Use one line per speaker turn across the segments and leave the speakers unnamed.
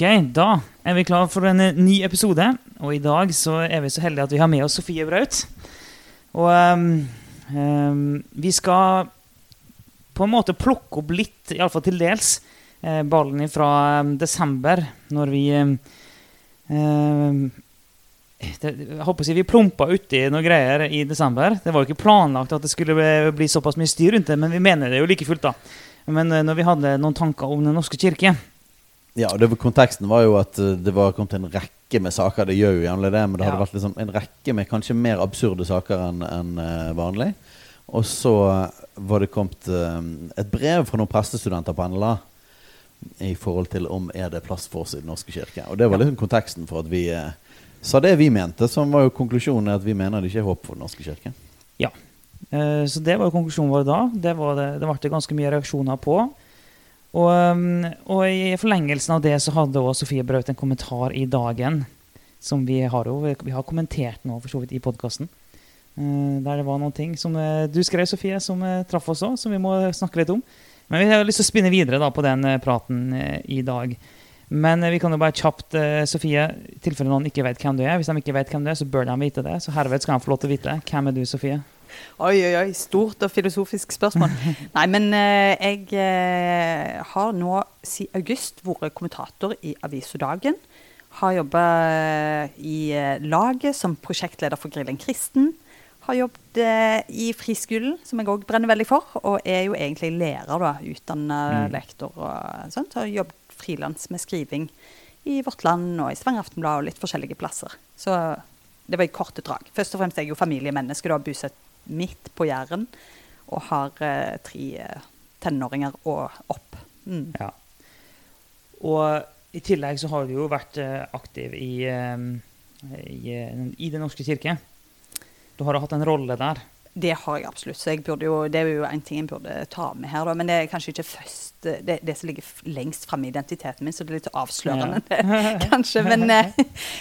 Ok, da er vi klar for en eh, ny episode. Og i dag så er vi så heldige at vi har med oss Sofie Braut. Og um, um, vi skal på en måte plukke opp litt, iallfall til dels, eh, ballen fra um, desember, når vi det, jeg håper å si Vi plumpa uti noen greier i desember. Det var jo ikke planlagt at det skulle bli, bli såpass mye styr rundt det, men vi mener det jo like fullt. da. Men eh, når vi hadde noen tanker om Den norske kirke
Ja, det, Konteksten var jo at eh, det var kommet en rekke med saker. Det gjør jo gjerne det, men det hadde
Ja.
vært liksom en rekke med kanskje mer absurde saker enn enn, eh, vanlig. Og så eh, var det kommet et brev fra noen prestestudenter på NLA i forhold til om er det plass for oss i Den norske kirke. Og det var liksom konteksten for at vi sa det vi mente, som var jo konklusjonen at vi mener det ikke er håp for Den norske kirke.
Ja, Så det var jo konklusjonen vår da. Det, var det, det ble ganske mye reaksjoner på. Og, um, og i forlengelsen av det så hadde også Sofie Braut en kommentar i Dagen. Som vi har jo vi har kommentert nå for så vidt i podkasten. Der det var noen ting som eh, du skrev, Sofie, som eh, traff oss òg, som vi må snakke litt om. Men vi har lyst til å spinne videre da på den eh, praten eh, i dag. Men eh, vi kan jo bare kjapt, eh, Sofie, i tilfelle noen ikke vet hvem du er. Hvis de ikke vet hvem du er, så bør de vite det. Så herved skal de få lov til å vite. Hvem er du, Sofie?
Oi, oi, oi. Stort og filosofisk spørsmål. Nei, men eh, jeg eh, har nå siden august vært kommentator i Avisa Dagen. Har jobba i eh, laget som prosjektleder for Grillen kristen. Har jobbet i friskolen, som jeg òg brenner veldig for. Og er jo egentlig lærer, da. Utdanna
Mm.
lektor og sånt. Har jobbet frilans med skriving i Vårt Land og i Stavanger Aftenblad og litt forskjellige plasser. Så det var i korte drag. Først og fremst er jeg jo familiemenneske, da, bosatt midt på Jæren. Og har eh, tre eh, tenåringer og opp. Mm.
Ja. Og i tillegg så har du jo vært eh, aktiv i, eh, i, eh, i Den norske kirke. Du har hatt en rolle der.
Det har jeg absolutt. Så jeg burde jo, det er jo en ting jeg burde ta med her, da. Men det er kanskje ikke først det, det som ligger lengst framme i identiteten min, så det er litt avslørende, kanskje. Men, eh,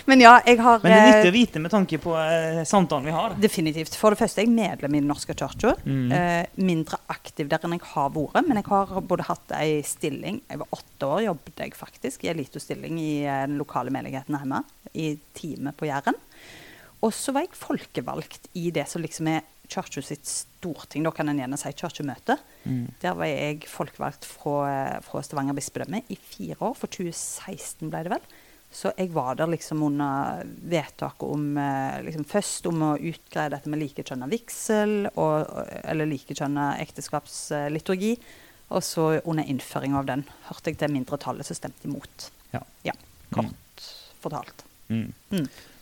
men ja, jeg har
Men det er
eh,
nyttig å vite med tanke på eh, samtalen vi har.
Definitivt. For det første er jeg medlem i Den norske kirka.
Mm.
Eh, mindre aktiv der enn jeg har vært. Men jeg har både hatt ei stilling Jeg var åtte år, jobbet jeg faktisk i ei lita stilling i eh, den lokale menigheten hjemme. I time på Jæren. Og så var jeg folkevalgt i det som liksom er kirka sitt storting. Da kan en gjerne si kirkemøte.
Mm.
Der var jeg folkevalgt fra, eh, fra Stavanger bispedømme i fire år. For 2016 ble det vel. Så jeg var der liksom under vedtaket om eh, liksom Først om å utgreie dette med likekjønna vigsel, og, eller likekjønna ekteskapsliturgi. Og så under innføring av den hørte jeg til mindretallet som stemte imot.
Ja.
ja kort fortalt.
Mm.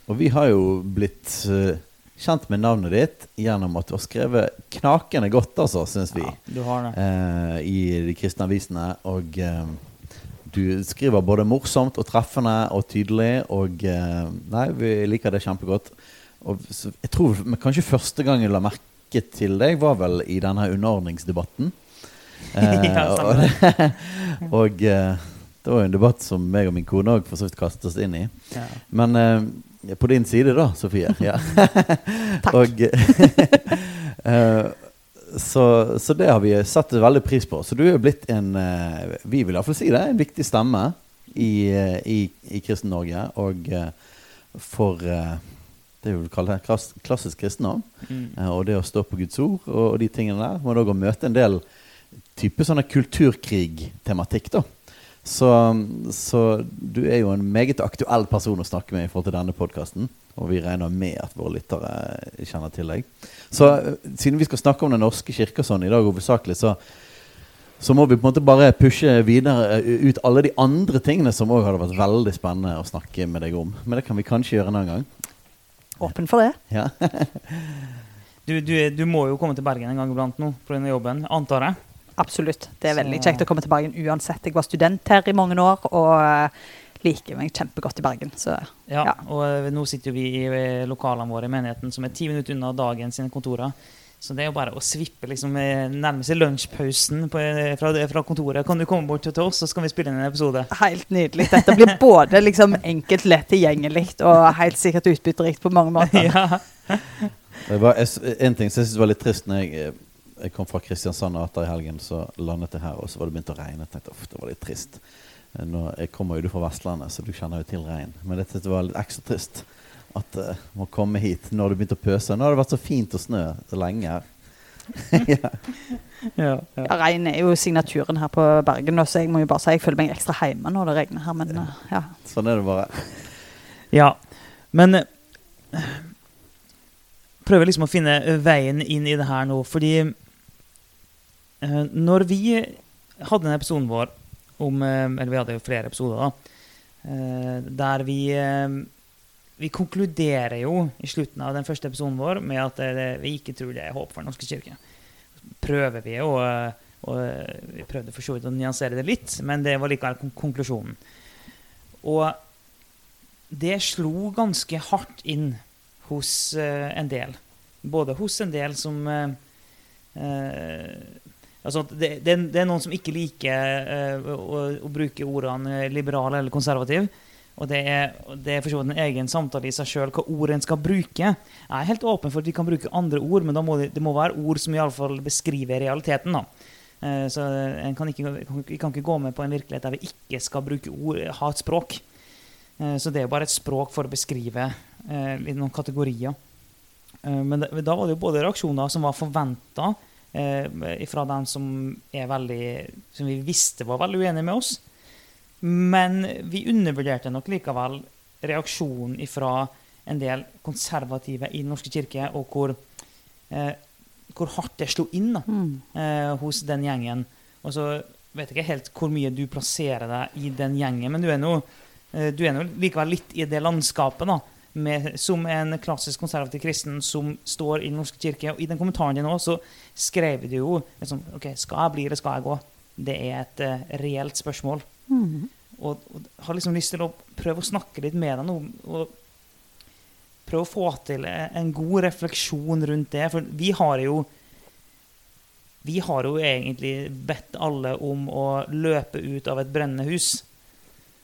Og vi har jo blitt eh, kjent med navnet ditt gjennom at du har skrevet knakende godt, altså, syns vi,
Ja, du har det.
eh, i de kristne avisene. Og eh, du skriver både morsomt og treffende og tydelig, og eh, Nei, vi liker det kjempegodt. Og så, jeg tror men kanskje første gang jeg la merke til deg, var vel i denne underordningsdebatten. Eh,
Ja,
og og eh, det var jo en debatt som meg og min kone òg for så vidt kastet oss inn i.
Ja.
Men på din side, da, Sofie. Ja.
Takk.
Og, eh, så, så det har vi satt veldig pris på. Så du er jo blitt en eh, Vi vil iallfall si det, en viktig stemme i, eh, i, i Kristen-Norge. Og for det vi vil kalle klass, klassisk kristendom.
Mm.
Og det å stå på Guds ord og, og de tingene der. Men òg og møte en del type sånne kulturkrig-tematikk, da. Så, så du er jo en meget aktuell person å snakke med i forhold til denne podkasten. Og vi regner med at våre lyttere kjenner til deg. Så eh, siden vi skal snakke om Den norske kirke sånn i dag hovedsakelig, så, så må vi på en måte bare pushe videre eh, ut alle de andre tingene som òg hadde vært veldig spennende å snakke med deg om. Men det kan vi kanskje gjøre en annen gang.
Åpen for det.
Ja.
Du, du, du må jo komme til Bergen en gang iblant nå pga. jobben, antar jeg?
Absolutt. Det er veldig kjekt å komme tilbake uansett. Jeg var student her i mange år og eh, liker meg kjempegodt i Bergen. Så
Ja,
Ja.
og eh, nå sitter vi i eh, lokalene våre i menigheten som er ti minutter unna dagen sine kontorer. Så det er jo bare å svippe liksom nærmest nærme lunsjpausen på, fra, fra kontoret. Kan du komme bort til oss, så skal vi spille inn en episode?
helt nydelig. Dette blir både liksom enkelt, lett tilgjengelig og helt sikkert utbytterikt på mange måter.
ja.
Det var, en ting som jeg synes var litt trist når jeg, jeg kom fra Kristiansand og etter i helgen, så landet jeg her, og så var det begynt å regne. Jeg tenkte, uff, det var litt trist. Eh, Nå, jeg kommer jo fra Vestlandet, så du kjenner jo til regn. Men dette det var litt ekstra trist at uh, må komme hit når det begynte å pøse. Nå har det vært så fint og snø så lenge her. ja.
Ja, ja.
Ja, Regn er jo signaturen her på Bergen, så jeg må jo bare si jeg føler meg ekstra hjemme når det regner her. Men uh, ja.
Sånn er det bare.
Ja, men uh, prøver liksom å finne veien inn i det her nå, fordi eh, når vi hadde den episoden vår om eh, Eller vi hadde jo flere episoder, da. eh, der vi eh, Vi konkluderer jo i slutten av den første episoden vår med at det, vi ikke tror det er håp for Den norske kirke. Prøver vi å og Vi prøvde for så vidt å nyansere det litt, men det var likevel konklusjonen. Og det slo ganske hardt inn hos eh, en del. Både hos en del som eh, eh, altså det, det, det er noen som ikke liker uh, å, å bruke ordene liberal eller konservativ. Og det er, det er for så vidt en egen samtale i seg sjøl hva ord en skal bruke. Jeg er helt åpen for at de kan bruke andre ord, men må det, må være ord som i alle fall beskriver realiteten. da. Eh, Så en kan ikke, vi kan ikke gå med på en virkelighet der vi ikke skal bruke ord, ha et språk. Eh, Så det er jo bare et språk for å beskrive eh, noen kategorier. Eh, Men da var det jo både reaksjoner som var forventa eh, fra dem som er veldig Som vi visste var veldig uenige med oss. Men vi undervurderte nok likevel reaksjonen fra en del konservative i Den norske kirke, og hvor, eh, hvor hardt det slo inn da,
Mm.
eh, hos den gjengen. Og så vet jeg ikke helt hvor mye du plasserer deg i den gjengen, men du er nå eh, du er nå likevel litt i det landskapet, da. Med, som en klassisk konservativ kristen som står i Den norske kirke. Og i den kommentaren din også, så skrev du jo liksom, ok, skal jeg bli eller skal jeg gå? Det er et uh, reelt spørsmål.
Mm.
Og, og har liksom lyst til å prøve å snakke litt med deg nå. Og prøve å få til en god refleksjon rundt det. For vi har jo Vi har jo egentlig bedt alle om å løpe ut av et brennende hus.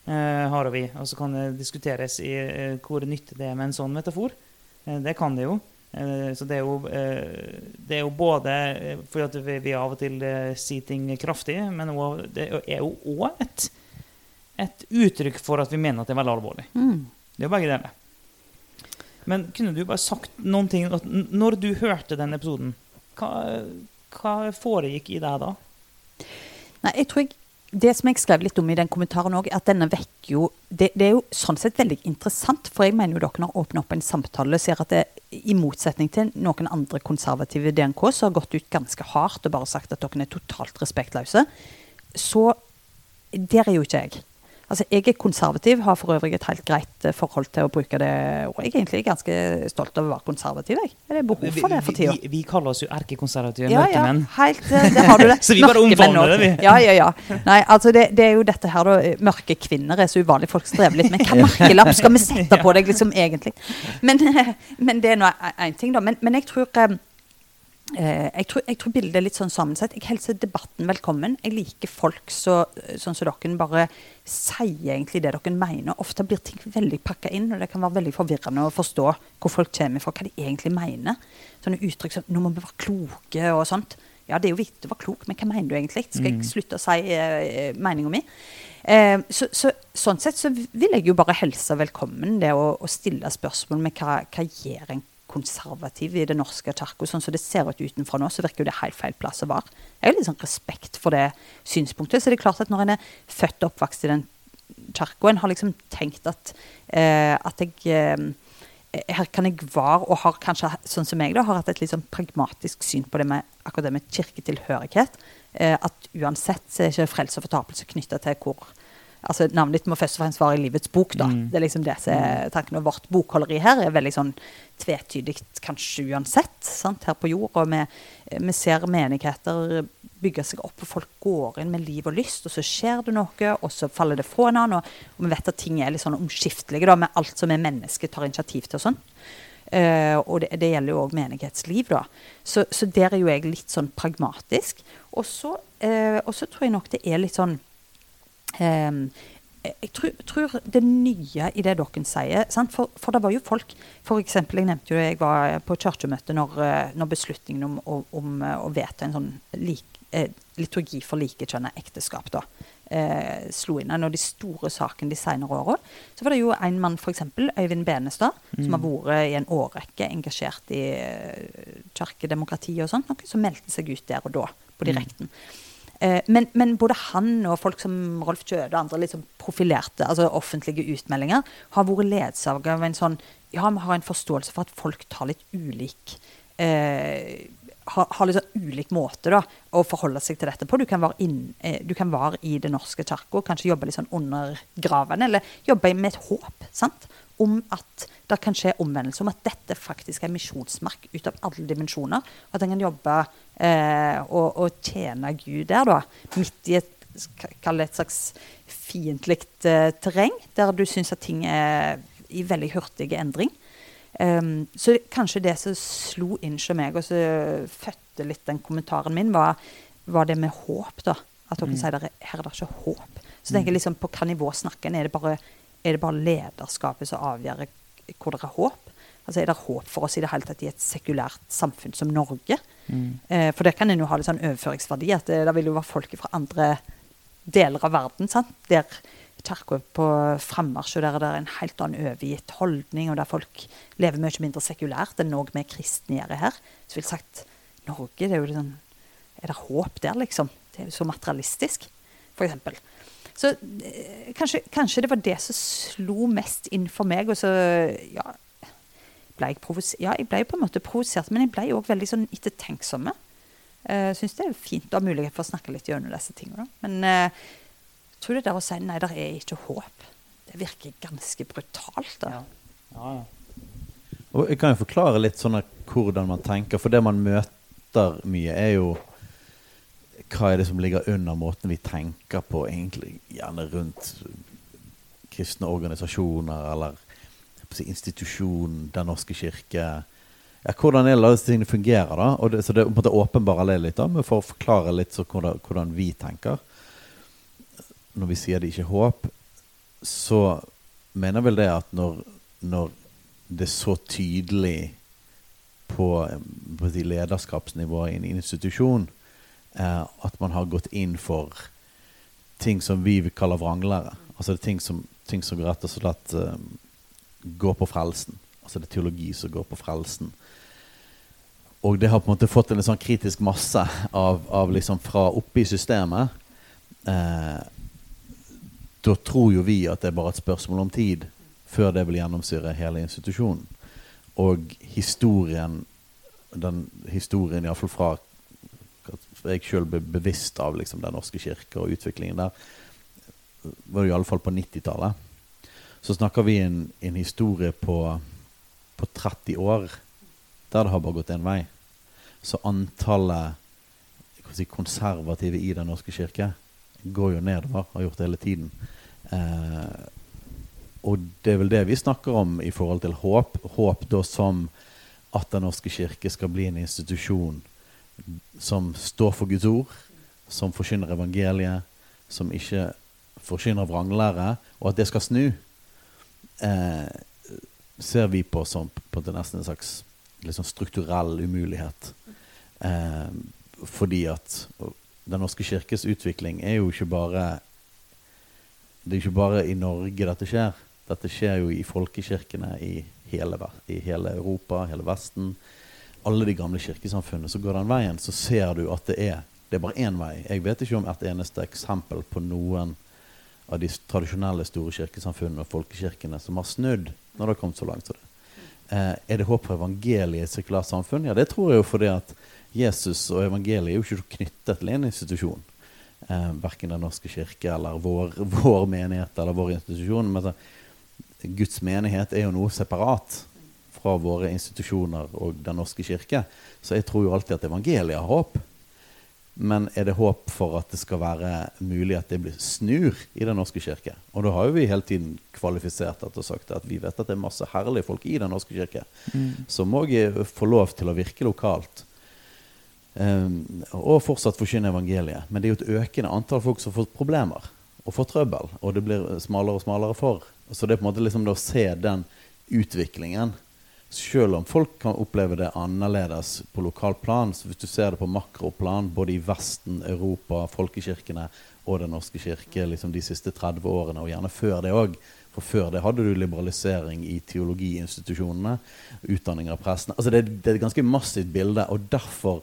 Eh, har vi. Og så kan det diskuteres i eh, hvor nyttig det er med en sånn metafor. Eh, det kan det jo. Så det er jo, det er jo både fordi at vi, vi av og til sier ting kraftig, men også, det er jo òg et, et uttrykk for at vi mener at det er veldig alvorlig.
Mm.
Det er jo begge deler. Men kunne du bare sagt noen ting Når du hørte den episoden, hva, hva foregikk i deg da?
Nei, jeg tror jeg, Det som jeg skrev litt om i den kommentaren òg, at denne vekker jo det, det er jo sånn sett veldig interessant, for jeg mener jo dere har åpna opp en samtale ser at det, i motsetning til noen andre konservative DNK som har gått ut ganske hardt og bare sagt at dere er totalt respektløse, så der er jo ikke jeg. Altså, Jeg er konservativ, har for øvrig et helt greit eh, forhold til å bruke det ordet. Jeg er egentlig ganske stolt over å være konservativ. Jeg. Det er behov for det for tida.
Vi, vi, vi kaller oss jo erkekonservative
Ja, ja, helt, eh, det har du det.
Så vi bare
Mørkemenn
omfavner det, vi.
Ja, ja, ja. Nei, altså det, det er jo dette her, da. Mørke kvinner er så uvanlig. Folk strever litt med hva merkelapp skal vi sette på deg, liksom, egentlig. Men, men det er nå én ting, da. Men, men jeg tror Eh, jeg, tror, jeg tror bildet er litt sånn sammensett. Jeg hilser debatten velkommen. Jeg liker folk så, sånn som dere bare sier egentlig det dere mener. Ofte blir ting veldig pakka inn, og det kan være veldig forvirrende å forstå hvor folk kommer fra, hva de egentlig mener. Sånne uttrykk som 'nå må vi være kloke' og sånt. Ja, det er jo viktig å være klok, men hva mener du egentlig? Skal jeg slutte å si eh, meninga mi? Eh, så, så, sånn sett så vil jeg jo bare helse velkommen det å, å stille spørsmål med hva, hva gjør en konservativ i det norske kirka. Sånn som det ser ut utenfra nå, så virker jo det helt feil plass å være. Jeg har litt sånn respekt for det synspunktet. Så det er klart at når en er født og oppvokst i den kirka, en har liksom tenkt at, eh, at jeg eh, her kan jeg være, og har kanskje, sånn som jeg da, har hatt et litt sånn pragmatisk syn på det med akkurat det med kirketilhørighet. Eh, at uansett så er ikke frelse og fortapelse knytta til hvor altså Navnet ditt må først og fremst være i livets bok. da.
Mm.
Det er liksom det som er tanken. Og vårt bokholderi her er veldig sånn tvetydig kanskje uansett sant, her på jord. Og vi, vi ser menigheter bygge seg opp, og folk går inn med liv og lyst, og så skjer det noe, og så faller det fra en annen, og, og vi vet at ting er litt sånn omskiftelige da, med alt som er menneske tar initiativ til og sånn. Uh, og det, det gjelder jo òg menighetsliv, da. Så, så der er jo jeg litt sånn pragmatisk. Og så uh, tror jeg nok det er litt sånn jeg tror, tror det nye i det dere sier sant? For, for det var jo folk eksempel, Jeg nevnte jo jeg var på kirkemøte når, eh, når beslutningen om, om, om, eh, å vedta en sånn lik, eh, liturgi for likekjønna ekteskap da, eh, slo inn. En av de store sakene de senere åra. Så var det jo en mann, f.eks. Øyvind Benestad, mm. som har vært i en årrekke engasjert i uh, kirkedemokrati og sånt, noe som meldte seg ut der og da, på mm. direkten. Mm. Eh, men, men, både han og folk som Rolf Kjøde og andre liksom profilerte, altså offentlige utmeldinger, har vært ledsaga av en sånn Ja, vi har en forståelse for at folk tar litt ulik eh, har, har sånn ulik måte da, å forholde seg til dette på. Du kan være, inn, eh, du kan være i Den norske kirka, kanskje jobbe litt sånn under graven, eller jobbe med et håp sant? Om at det kan skje omvendelse, om at dette faktisk er misjonsmark ut av alle dimensjoner. Og At en kan jobbe eh, og, og, tjene Gud der, da, midt i et, et slags fiendtlig eh, terreng, der du syns at ting er i veldig hurtig endring. Um, så kanskje det som slo inn hos meg, og så fødte litt den kommentaren min, var, var det med håp. da. At dere mm. sier her er det ikke håp. Så tenker jeg mm. liksom, på hva nivå snakker en? Er det bare, er det bare lederskapet som avgjør hvor det er håp? Altså Er det håp for oss i det hele tatt i et sekulært samfunn som Norge? Mm. Eh, for det kan en jo ha litt sånn overføringsverdi. at det, det vil jo være folk fra andre deler av verden sant? der kirka på frammarsj, og der er det en helt annen overgitt holdning, og der folk lever mye mindre sekulært enn noe vi kristne gjør her. Så vil sagt Norge, det er jo sånn Er det håp der, liksom? Det er jo så materialistisk, f.eks. Så eh, kanskje, kanskje, det var det som slo mest inn for meg. Og så ja, ble jeg, ja, jeg ble på en måte provosert, men jeg ble òg veldig sånn ettertenksomme. Jeg uh, syns det er fint å ha mulighet for å snakke litt gjennom disse tingene. Men uh, tror du det å si nei, det er ikke håp, det virker ganske brutalt. da. Ja. Ja,
ja. Og jeg kan jo forklare litt sånn hvordan man tenker, for det man møter mye, er jo hva er det som ligger under måten vi tenker på, egentlig gjerne rundt kristne organisasjoner eller institusjonen Den norske kirke. Ja, hvordan er det tingene fungerer? da? Og det, så det, det åpenbare det litt, da, men for å forklare litt hvordan, hvordan, vi tenker. Når vi sier det ikke er håp, så mener vel det at når, når det er så tydelig på, på lederskapsnivået i en institusjon eh, at man har gått inn for ting som vi vil kalle vranglere. Altså det er ting som, ting som rett og slett eh, går på frelsen. Altså det er teologi som går på frelsen. Og det har på en måte fått en sånn kritisk masse av, av liksom fra oppe i systemet. Eh, da tror jo vi at det er bare et spørsmål om tid før det vil gjennomsyre hele institusjonen. Og historien, den historien iallfall fra jeg sjøl ble bevisst av liksom, Den norske kirke og utviklingen der, var det iallfall på 90-tallet så snakker vi en, en historie på, på 30 år der det har bare gått én vei. Så antallet si, konservative i Den norske kirke går jo nedover, har gjort det hele tiden. Eh, og det er vel det vi snakker om i forhold til håp. Håp da som at Den norske kirke skal bli en institusjon som står for Guds ord, som forkynner evangeliet, som ikke forkynner vranglære, og at det skal snu eh, ser vi på som på nesten en slags liksom strukturell umulighet. Eh, fordi at Den norske kirkes utvikling er jo ikke bare Det er ikke bare i Norge dette skjer. Dette skjer jo i folkekirkene i hele, i hele Europa, hele Vesten. Alle de gamle kirkesamfunnene. Så går den veien, så ser du at det er det er bare én vei. Jeg vet ikke om et eneste eksempel på noen av de tradisjonelle store kirkesamfunnene og folkekirkene som har snudd når det har kommet så langt som det. Eh, er det håp for evangeliet i et sekulært samfunn? Ja, det tror jeg jo fordi at Jesus og evangeliet er jo ikke knyttet til en institusjon. Eh, verken Den norske kirke eller vår, vår, menighet eller vår institusjon. Men så, Guds menighet er jo noe separat fra våre institusjoner og Den norske kirke. Så jeg tror jo alltid at evangeliet har håp. Men er det håp for at det skal være mulig at det blir snur i Den norske kirke? Og da har jo vi hele tiden kvalifisert dette og sagt at vi vet at det er masse herlige folk i Den norske kirke
Mm.
som òg får lov til å virke lokalt. Um, og fortsatt forkynne evangeliet. Men det er jo et økende antall folk som får problemer og får trøbbel. Og det blir smalere og smalere for. Så det er på en måte liksom å se den utviklingen selv om folk kan oppleve det annerledes på lokalt plan, hvis du ser det på makroplan, både i Vesten, Europa, folkekirkene og Den norske kirke liksom de siste 30 årene, og gjerne før det òg For før det hadde du liberalisering i teologiinstitusjonene, utdanning av prestene altså det, det er et ganske massivt bilde, og derfor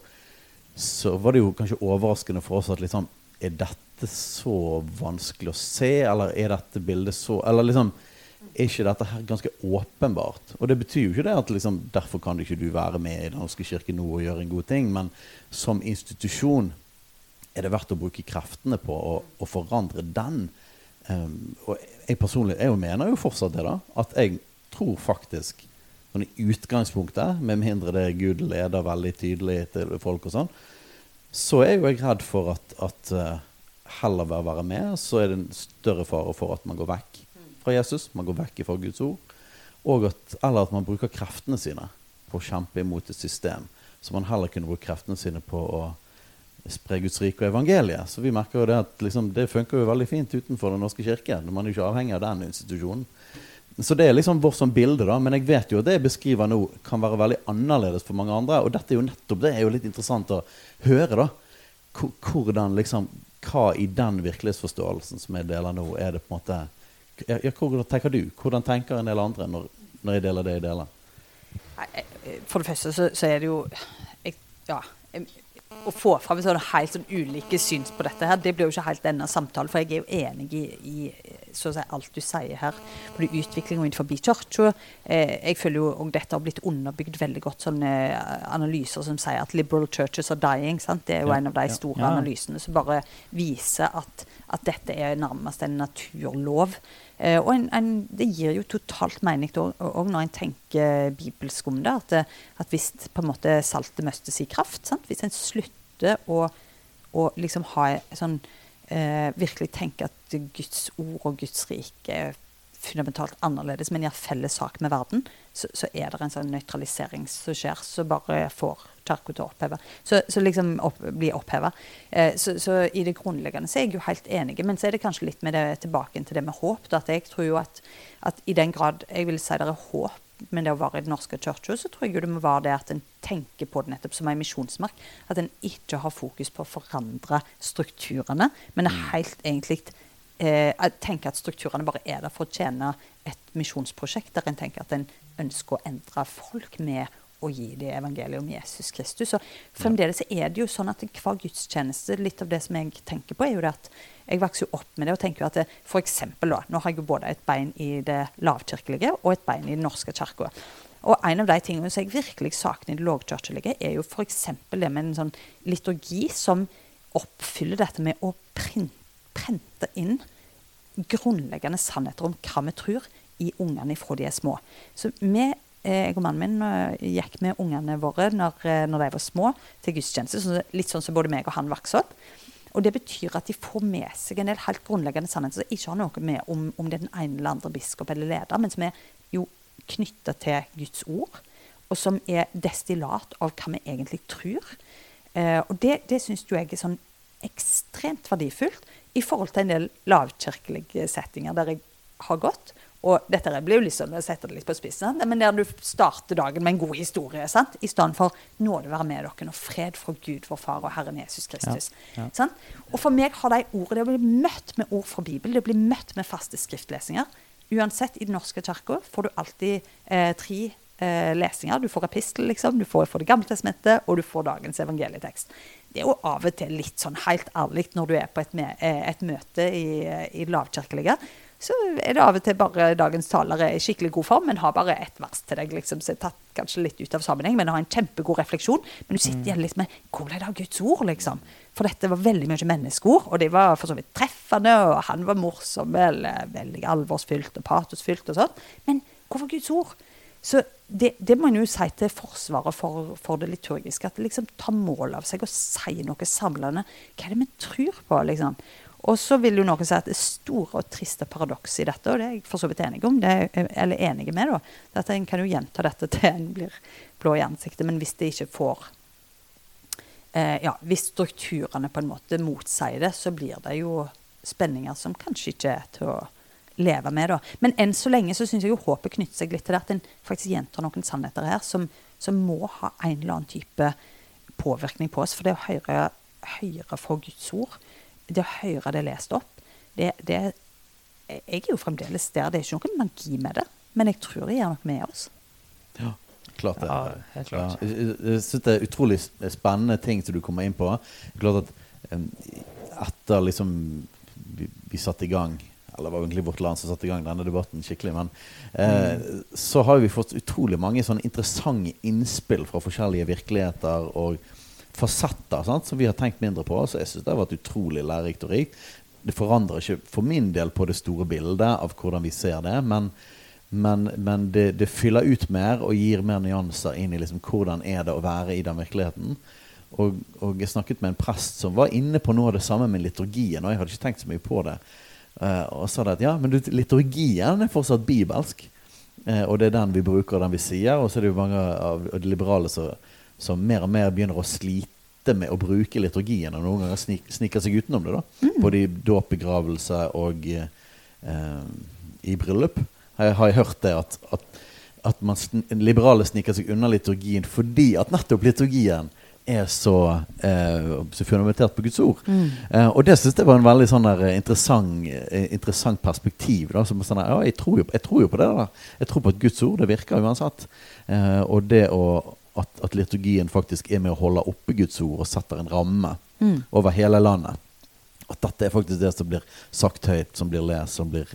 så var det jo kanskje overraskende for oss at liksom Er dette så vanskelig å se, eller er dette bildet så Eller liksom er ikke dette her ganske åpenbart? Og det betyr jo ikke det at liksom, derfor kan ikke du være med i Den norske kirke nå og gjøre en god ting, men som institusjon er det verdt å bruke kreftene på å, å forandre den. Um, og jeg personlig jeg mener jo fortsatt det, da. At jeg tror faktisk sånn i utgangspunktet, med mindre det er Gud leder veldig tydelig til folk og sånn, så er jo jeg redd for at, at uh, heller ved å være med, så er det en større fare for at man går vekk fra Jesus, man går vekk fra Guds ord, at, eller at man bruker kreftene sine på å kjempe imot et system. Så man heller kunne bruke kreftene sine på å spre Guds rike og evangeliet. Så vi merker jo det at liksom, det funker jo veldig fint utenfor Den norske kirke. Man er ikke avhengig av den institusjonen. Så det er liksom vårt sånn bilde, da. Men jeg vet jo at det jeg beskriver nå, kan være veldig annerledes for mange andre. Og dette er jo nettopp det er jo litt interessant å høre, da. Hvordan liksom Hva i den virkelighetsforståelsen som jeg deler nå, er det på en måte ja, Hvordan tenker du? Hvordan tenker en del andre når, når jeg deler det jeg deler?
For det første så, så er det jo jeg, Ja. Jeg, å få fram sånn helt sånn ulike syns på dette her, det blir jo ikke helt denne samtalen. For jeg er jo enig i, i si, alt du sier her. Både utviklinga innenfor kirka. Eh, jeg føler jo og dette har blitt underbygd veldig godt. sånne analyser som sier at 'liberal churches are dying'. Sant? Det er jo
Ja,
en av de
ja,
store
ja.
analysene som bare viser at, at dette er nærmest en naturlov. Eh, og en, en, det gir jo totalt mening òg når en tenker bibelsk om det. At, at hvis på en måte saltet mister sin kraft sant? Hvis en slutter å, å liksom ha sånn eh, Virkelig tenke at Guds ord og Guds rike er fundamentalt annerledes, men gjør felles sak med verden, så, så er det en sånn nøytralisering som skjer, som bare får kirka til å oppheve. Så, så liksom opp, bli oppheva. Eh, så, så i det grunnleggende så er jeg jo helt enig, men så er det kanskje litt med det tilbake til det med håp. Da, at jeg tror jo at, at i den grad jeg vil si det er håp med det å være i Den norske kirka, så tror jeg jo det må være det at en tenker på det nettopp som en misjonsmark. At en ikke har fokus på å forandre strukturene, men er helt egentlig eh, tenker at strukturene bare er der for å tjene et misjonsprosjekt, der en tenker at en ønsker å endre folk med å gi dem evangeliet om Jesus Kristus. Og fremdeles er det jo sånn at hver gudstjeneste, litt av det som jeg tenker på, er jo det at jeg vokser opp med det og tenker at f.eks. da, nå har jeg jo både et bein i det lavkirkelige og et bein i Den norske kirka. Og en av de tingene som jeg virkelig savner i det lågkirkelige, er jo f.eks. det med en sånn liturgi som oppfyller dette med å printe, inn grunnleggende sannheter om hva vi tror i ungene fra de er små. Så vi, eh, jeg og mannen min eh, gikk med ungene våre når, eh, når de var små, til gudstjeneste. Så Litt sånn som både meg og han vokste opp. Og det betyr at de får med seg en del helt grunnleggende sannheter som ikke har noe med om, om det er den ene eller andre biskop eller leder, men som er jo knytta til Guds ord, og som er destillat av hva vi egentlig tror. Eh, og det, det syns jo jeg er sånn ekstremt verdifullt i forhold til en del lavkirkelige settinger der jeg har gått. Og dette blir jo litt sånn, jeg setter det litt på spissen, men der du starter dagen med en god historie. sant? I stedet for 'Nåde være med dere, og fred fra Gud, vår Far og Herren Jesus Kristus'.
Ja, ja.
Sant? Og for meg har de ordene, det å bli møtt med ord fra Bibelen, det å bli møtt med faste skriftlesinger Uansett, i Den norske kirka får du alltid eh, tre eh, lesinger. Du får epistel, liksom, du får får Det gamle testamentet, og du får dagens evangelietekst. Det er jo av og til litt sånn helt ærlig når du er på et, eh, et møte i, i lavkirkelige. Så er det av og til bare dagens taler er i skikkelig god form, men har bare ett vers til deg. liksom, Så er tatt kanskje litt ut av sammenheng, men har en kjempegod refleksjon. Men du sitter igjen litt med Hvor ble det av Guds ord, liksom? For dette var veldig mye menneskeord, og de var for så vidt treffende, og han var morsom, eller veldig alvorsfylt og patosfylt og sånn. Men hvorfor Guds ord? Så det, det må en jo si til forsvaret for, for det liturgiske. At det liksom tar mål av seg og sier noe samlende. Hva er det vi tror på? liksom? Og så vil jo noen si at det store og triste paradokset i dette, og det er jeg for så vidt enig om, er, eller enig med, da, at en kan jo gjenta dette til en blir blå i ansiktet, men hvis det ikke får eh, Ja, hvis strukturene på en måte motsier det, så blir det jo spenninger som kanskje ikke er til å leve med, da. Men enn så lenge så syns jeg jo håpet knytter seg litt til det at en faktisk gjentar noen sannheter her som, som må ha en eller annen type påvirkning på oss. For det å høre, høre fra Guds ord det å høre det lest opp det, det, Jeg er jo fremdeles der. Det er ikke noen magi med det. Men jeg tror det gjør noe med oss.
Ja, klart det.
Ja, helt klart.
Ja, jeg syns det er utrolig spennende ting som du kommer inn på. Klart at etter liksom vi, vi satte i gang eller det var egentlig Vårt Land som satte i gang denne debatten skikkelig. Men eh, så har vi fått utrolig mange sånne interessante innspill fra forskjellige virkeligheter og fasetter sant, som vi har tenkt mindre på. Så jeg syns det har vært utrolig lærerikt og rikt. Det forandrer ikke for min del på det store bildet av hvordan vi ser det, men, men, men det, det, fyller ut mer og gir mer nyanser inn i liksom, hvordan er det å være i den virkeligheten. Og, og, jeg snakket med en prest som var inne på noe av det samme med liturgien. Og jeg hadde ikke tenkt så mye på det. Uh, og sa det at ja, men liturgien er fortsatt bibelsk. Uh, og det er den vi bruker, og den vi sier. Og så er det jo mange av de liberale som som mer og mer begynner å slite med å bruke liturgien, og noen ganger snik, sniker seg utenom det. da, mm. Både i dåp, begravelse og eh, i bryllup. Har jeg, har jeg hørt det at, at, at man, liberale sniker seg unna liturgien fordi at nettopp liturgien er så, eh, så fundamentert på Guds ord. Mm. Eh, og det syns jeg var en veldig sånn der, eh, interessant, eh, interessant, perspektiv. Da, som sånn der, ja, jeg tror, jo, jeg, tror jo, på det. da. Jeg tror på at Guds ord det virker uansett. Eh, og det å at, at, liturgien faktisk er med å holde oppe Guds ord og setter en ramme mm. over hele landet. At dette er faktisk det som blir sagt høyt, som blir lest, som blir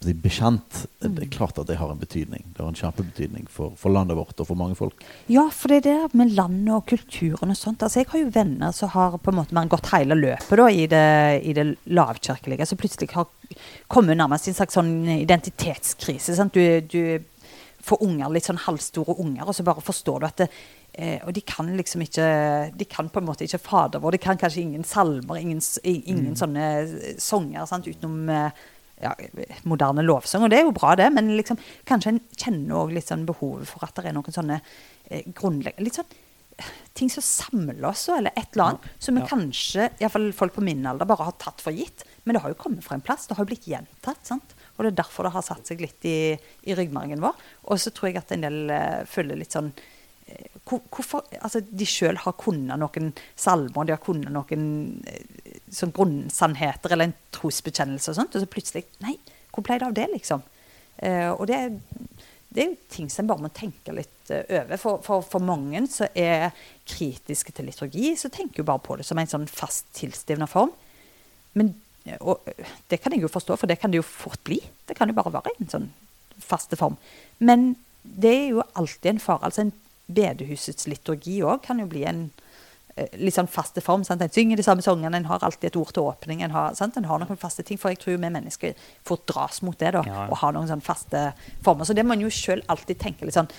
bekjent. Mm. Det er klart at det har en betydning. Det har en kjempebetydning for, for, landet vårt og for mange folk.
Ja, for det er det med landet og kulturen og sånt. Altså, jeg har jo venner som har på en måte gått hele løpet da, i, det, i det lavkirkelige. Så plutselig har kommet nærmest i en slags sånn identitetskrise. Sant? Du, du får unger, litt sånn halvstore unger, og så bare forstår du at det, eh, Og de kan liksom ikke De kan på en måte ikke Fader vår, de kan kanskje ingen salmer, ingen, ingen mm. sånne sanger sant, utenom eh, ja, moderne lovsang, og det er jo bra, det, men liksom, kanskje en kjenner òg litt sånn behovet for at det er noen sånne eh, grunnleggende Litt sånn ting som samler oss, eller et eller annet, som vi ja. kanskje, iallfall folk på min alder, bare har tatt for gitt. Men det har jo kommet fra en plass. Det har jo blitt gjentatt. sant? Og det er derfor det har satt seg litt i, i ryggmargen vår. Og så tror jeg at en del eh, føler litt sånn Hvorfor Altså, de sjøl har kunnet noen salmer, de har kunnet noen uh, sånn grunnsannheter eller en trosbekjennelse og sånt, og så plutselig Nei, hvor ble det av det, liksom? og det, det er jo ting som en bare må tenke litt over. For, for, for, mange som er kritiske til liturgi, så tenker jo bare på det som en sånn fast tilstivna form. Men og det kan jeg jo forstå, for det kan det jo fort bli. Det kan jo bare være en sånn faste form. Men det er jo alltid en fare. Altså en bedehusets liturgi òg kan jo bli en eh, litt sånn faste form. Sant? En synger de samme sangene, en har alltid et ord til åpning. En har, en har, noen faste ting. For jeg tror vi mennesker fort dras mot det, da. Ja. Og har noen sånne faste former. Så det må en jo sjøl alltid tenke litt sånn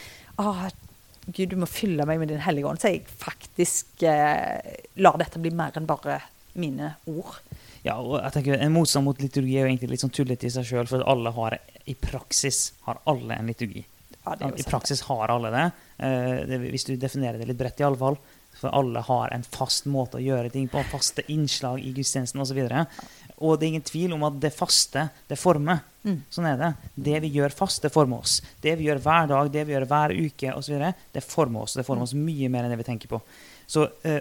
Gud, du må fylle meg med Din hellige ånd, så jeg faktisk eh, lar dette bli mer enn bare mine ord.
Ja, og jeg tenker En motstand mot liturgi er jo egentlig litt sånn tullete i seg sjøl, for alle har, i praksis har alle en liturgi. Ja, I praksis har alle det. Eh, det. Hvis du definerer det litt bredt, i alle fall. For alle har en fast måte å gjøre ting på, faste innslag i gudstjenesten osv. Og, og det er ingen tvil om at det faste, det former. Mm. Sånn er det. Det vi gjør fast, det former oss. Det vi gjør hver dag, det vi gjør hver uke osv., det former oss. Det former oss mye mer enn det vi tenker på. Så, eh,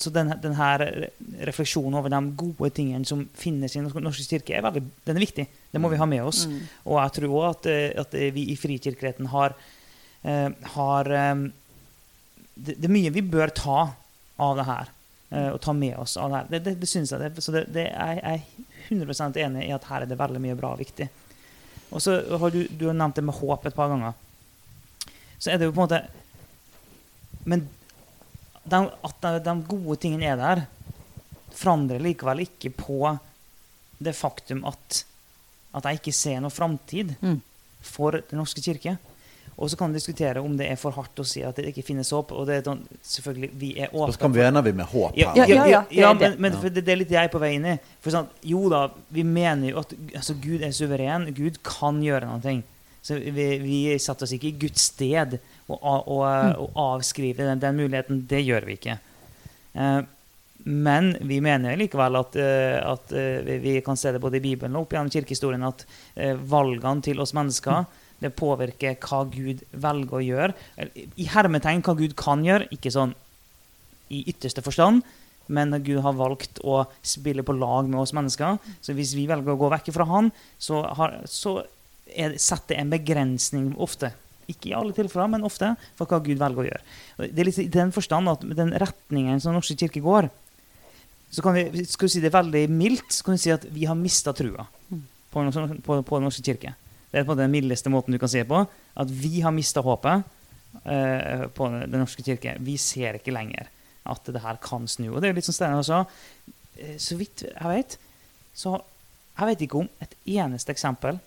så denne, denne, refleksjonen over de gode tingene som finnes i Den norske kirke, er veldig, den er viktig. Det må vi ha med oss. Mm. Og jeg tror òg at, eh, at, vi i Frikirkeligheten har, eh, har det, det, er mye vi bør ta av det her. Og ta med oss av det her. Det, det, det synes jeg. Det, så det, jeg er 100% enig i at her er det veldig mye bra og viktig. Og så har du, du har nevnt det med håp et par ganger. Så er det jo på en måte Men de, at de, de, gode tingene er der, forandrer likevel ikke på det faktum at, at jeg ikke ser noe framtid mm. for Den norske kirke. Og så kan vi diskutere om det er for hardt å si at det ikke finnes håp. Og det er sånn, selvfølgelig, vi er åpne
så kan vi med håp
ja,
her?
ja,
Ja,
ja,
ja,
ja,
det
men, men for det, det er litt det jeg er på vei inn i. For sånn, jo da, vi mener jo at altså, Gud er suveren. Gud kan gjøre noe. Så vi, vi setter oss ikke i Guds sted å, å og avskriver den, den muligheten. Det gjør vi ikke. Eh, men vi mener likevel at, eh, at eh, vi- kan se det både i Bibelen og opp gjennom kirkehistorien at valgene til oss mennesker det påvirker hva Gud velger å gjøre. I hermetegn hva Gud kan gjøre, ikke sånn i ytterste forstand, men Gud har valgt å spille på lag med oss mennesker. Så hvis vi velger å gå vekk fra Han, så, har, så er, setter det en begrensning ofte. Ikke i alle tilfeller, men ofte, for hva Gud velger å gjøre. Det er litt i den forstand at med den retningen som Norske kirke går, så kan vi, skal vi si det veldig mildt, så kan vi si at vi har mista trua på, Den- på, på Den norske kirke. Det er på den mildeste måten du kan si det på. At vi har mista håpet eh, på Den norske kirke. Vi ser ikke lenger at det her kan snu. Og det er litt som Steinar sa. Så vidt jeg vet, så jeg vet ikke om et eneste eksempel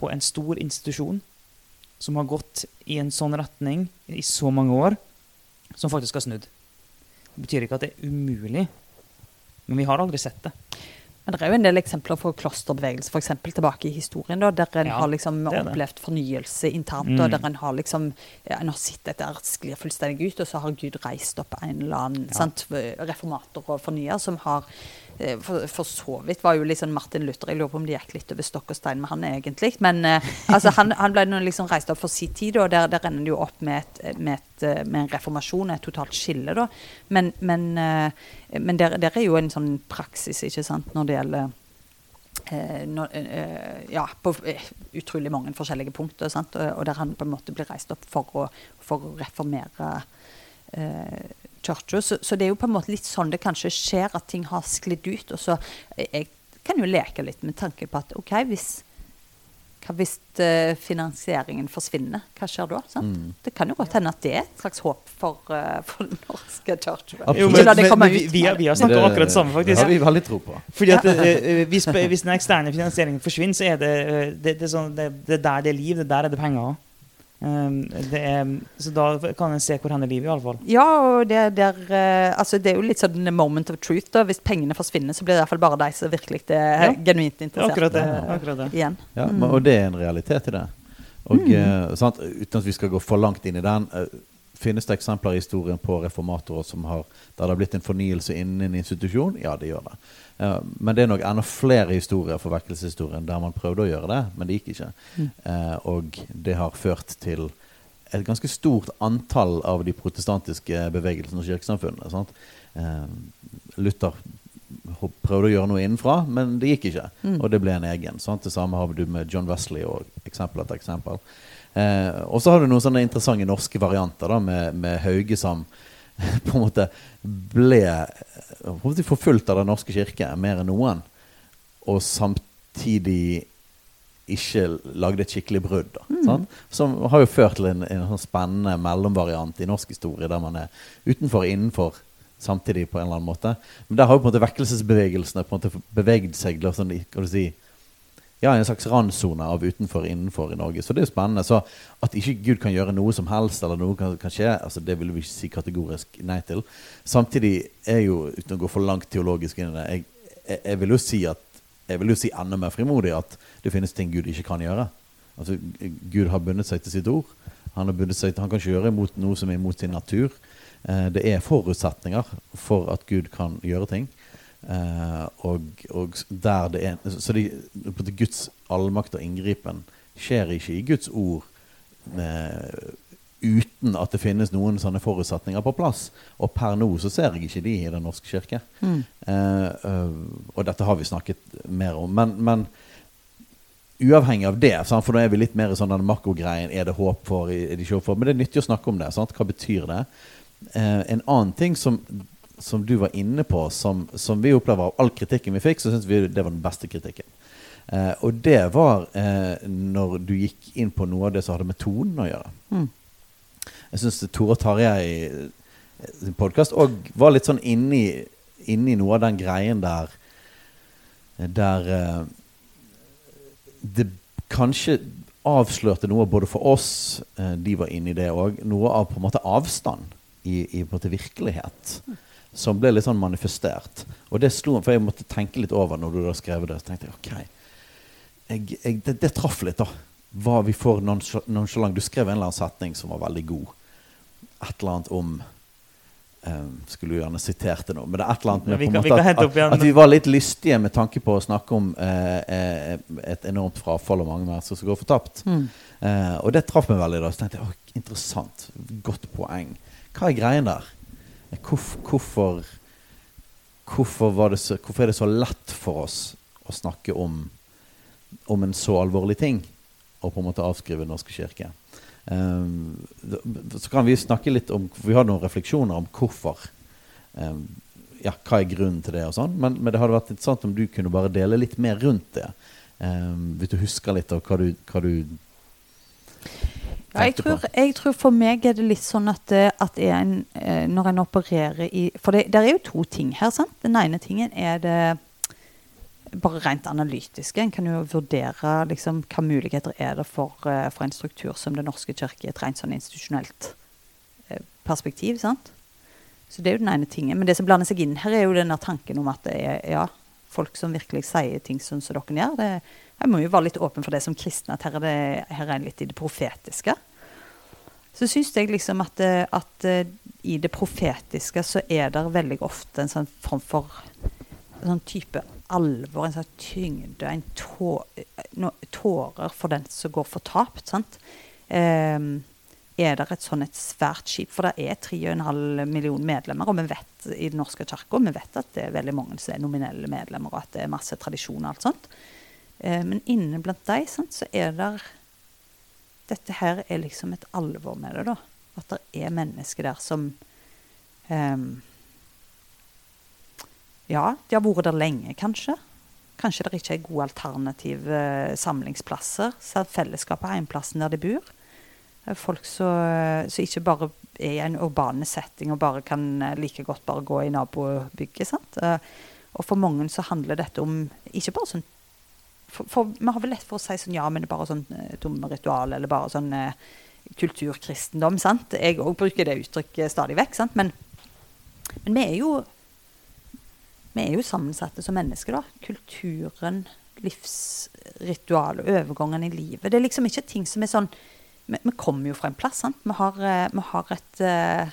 på en stor institusjon som har gått i en sånn retning i så mange år, som faktisk har snudd. Det betyr ikke at det er umulig, men vi har aldri sett det.
Men det er jo en del eksempler for klosterbevegelse, f.eks. tilbake i historien, da, der en
Ja,
har liksom opplevd fornyelse internt,
Mm.
og der en har liksom En har sett dette sklir fullstendig ut, og så har Gud reist opp en eller annen
Ja.
reformator og fornyer som har for, for så vidt var jo liksom Martin Luther Jeg lurer på om det gikk litt over stokk og stein med han egentlig. Men eh, altså, han, han ble liksom reist opp for sin tid, og der, der ender det jo opp med, et, med, et, eh, med en reformasjon, et totalt skille, da. Men, men, eh, men der, der er jo en sånn praksis, ikke sant, når det gjelder eh, når, eh, ja, på eh, utrolig mange forskjellige punkter. Sant? Og, og der han på en måte blir reist opp for å, for å reformere eh, kirka. Så, så det er jo på en måte litt sånn det kanskje skjer, at ting har sklidd ut. Og så eh, Jeg kan jo leke litt med tanke på at OK, hvis hva hvis eh, finansieringen forsvinner, hva skjer da? Sant?
Mm.
Det kan jo godt hende at det er et slags håp for, eh, for den norske.
Jo, men, men vi, vi, har- vi har snakket
Det-
akkurat det samme,
Det har vi veldig tro på.
Fordi at eh, hvis, hvis den eksterne finansieringen forsvinner, så er det, det, det, er sånn, det, det er der det er liv, det er der er det penger. Det er, så da kan en se hvor hen er livet, iallfall.
Ja, og det, det, er, eh, altså det er jo litt sånn moment of truth. da. Hvis pengene forsvinner, så blir det i hvert fall bare de som virkelig er
Ja.
genuint
er
interessert
akkurat det.
eh,
Akkurat det.
igjen.
Ja,
Mm.
Og det er en realitet i det. Og eh, sant, Uten at vi skal gå for langt inn i den, finnes det eksempler i historien på reformatorer som har, der det har blitt en fornyelse innen en institusjon? Ja, det gjør det. Uh, men det er nok enda flere historier for vekkelseshistorien der man prøvde å gjøre det, men det gikk ikke.
Mm.
Uh, og det har ført til et ganske stort antall av de protestantiske bevegelsene og kirkesamfunnene. Sant? Eh, Luther prøvde å gjøre noe innenfra, men det gikk ikke.
Mm.
Og det ble en egen. Sant? Det samme har du med John Wesley og eksempel etter eksempel. Eh, og så har du noen sånne interessante norske varianter da, med, med Hauge som på en måte ble forfulgt av Den norske kirke mer enn noen, og samtidig ikke lagde et skikkelig brudd.
Mm.
Som har jo ført til en, en sånn spennende mellomvariant i norsk historie, der man er utenfor og innenfor samtidig på en eller annen måte. Men der har jo på en måte vekkelsesbevegelsene på en måte beveget seg sånn, kan du si, ja, en slags randsone av utenfor og innenfor i Norge. Så det er jo spennende. Så at ikke Gud kan gjøre noe som helst, eller noe kan, kan skje, altså det vil vi ikke si kategorisk nei til. Samtidig er jo, uten å gå for langt teologisk inn i det, jeg, jeg, jeg vil jo si at jeg vil jo si enda mer frimodig at det finnes ting Gud ikke kan gjøre. Altså, Gud har bundet seg til sitt ord. Han, har seg til, han kan ikke gjøre imot noe som er imot sin natur. Eh, det er forutsetninger for at Gud kan gjøre ting. Eh, og, og der det er Så de, Guds allmakt og inngripen skjer ikke i Guds ord eh, uten at det finnes noen sånne forutsetninger på plass. Og per nå så ser jeg ikke de i Den norske kirke.
Mm.
Eh, eh, og dette har vi snakket mer om. Men, men uavhengig av det, sant? for nå er vi litt mer i sånn den makrogreien. Er det håp for? Er det ikke håp for? Men det er nyttig å snakke om det. Sant? Hva betyr det? Eh, en annen ting som, som du var inne på, som, som vi opplever av all kritikken vi fikk, så syns vi det var den beste kritikken. Eh, og det var eh, når du gikk inn på noe av det som hadde med tonen å gjøre.
Mm.
Jeg syns Tore Tarjei eh, sin podkast òg var litt sånn inni, inni noe av den greien der Der eh, det kanskje avslørte noe både for oss, eh, de var inne i det òg, noe av på en måte avstand i, i på en måte virkelighet. Som ble litt sånn manifestert. Og det slo For jeg måtte tenke litt over når du da skrev det. Så tenkte jeg ok, jeg, jeg, det, det traff litt, da. Hva vi får nonchalant. Du skrev en eller annen setning som var veldig god. Et eller annet om Um, skulle jo gjerne sitert det nå, men det er et eller annet med
vi
kan,
vi
at, at, at, vi var litt lystige med tanke på å snakke om uh, et enormt frafall og mange mennesker som går fortapt. Mm. Uh, og det traff meg veldig. da Så tenkte jeg, å, Interessant. Godt poeng. Hva er greien der? Hvorfor, hvorfor, hvorfor, så, hvorfor, er det så lett for oss å snakke om, om en så alvorlig ting? Og på en måte avskrive Den norske kirke? Um, så kan vi snakke litt om Vi har noen refleksjoner om hvorfor. Um, ja, hva er grunnen til det og sånn. Men, men, det hadde vært interessant om du kunne bare dele litt mer rundt det. Um, hvis du husker litt av hva du, hva du
ja, jeg, tror, jeg tror, for meg er det litt sånn at, eh, at en, eh, når en opererer i For det, er jo to ting her. sant? Den ene tingen er det bare rent analytiske. En kan jo vurdere liksom, hva muligheter er det for, uh, for en struktur som Den norske kirke i et rent sånn institusjonelt uh, perspektiv. sant? Så det er jo den ene tingen. Men det som blander seg inn her, er jo denne tanken om at det er ja, folk som virkelig sier ting sånn som dere gjør. Det, jeg må jo være litt åpen for det som kristne, at her er, det, her er litt i det profetiske. Så syns jeg liksom at, eh, at, i det profetiske så er det veldig ofte en sånn form for en sånn type alvor, en sånn tyngde, en tårer for den som går fortapt. sant? Um, er det et sånn et svært skip? For det er 3,5 millioner medlemmer, og vi vet i Den norske kirka vi vet at det er veldig mange som er nominelle medlemmer, og at det er masse tradisjon og alt sånt. Uh, men inne blant dem så er det Dette her er liksom et alvor med det, da. At det er mennesker der som um, ja, de har vært der lenge, kanskje. Kanskje det ikke er gode alternative eh, samlingsplasser. Så fellesskapet er plassen der de bor. Folk som ikke bare er i en urbane setting og bare kan eh, like godt bare gå i nabobygget. sant? Eh, og for mange så handler dette om ikke bare sånn for, Vi har vel lett for å si sånn ja, men det er bare sånn tomme ritual, eller bare sånn eh, kulturkristendom. sant? Jeg òg bruker det uttrykket stadig vekk. sant? Men, men vi er jo vi er jo sammensatte som mennesker, da. Kulturen, livsritualet, overgangen i livet. Det er liksom ikke ting som er sånn Vi, vi kommer jo fra en plass, sant. Vi har, eh, vi har et uh,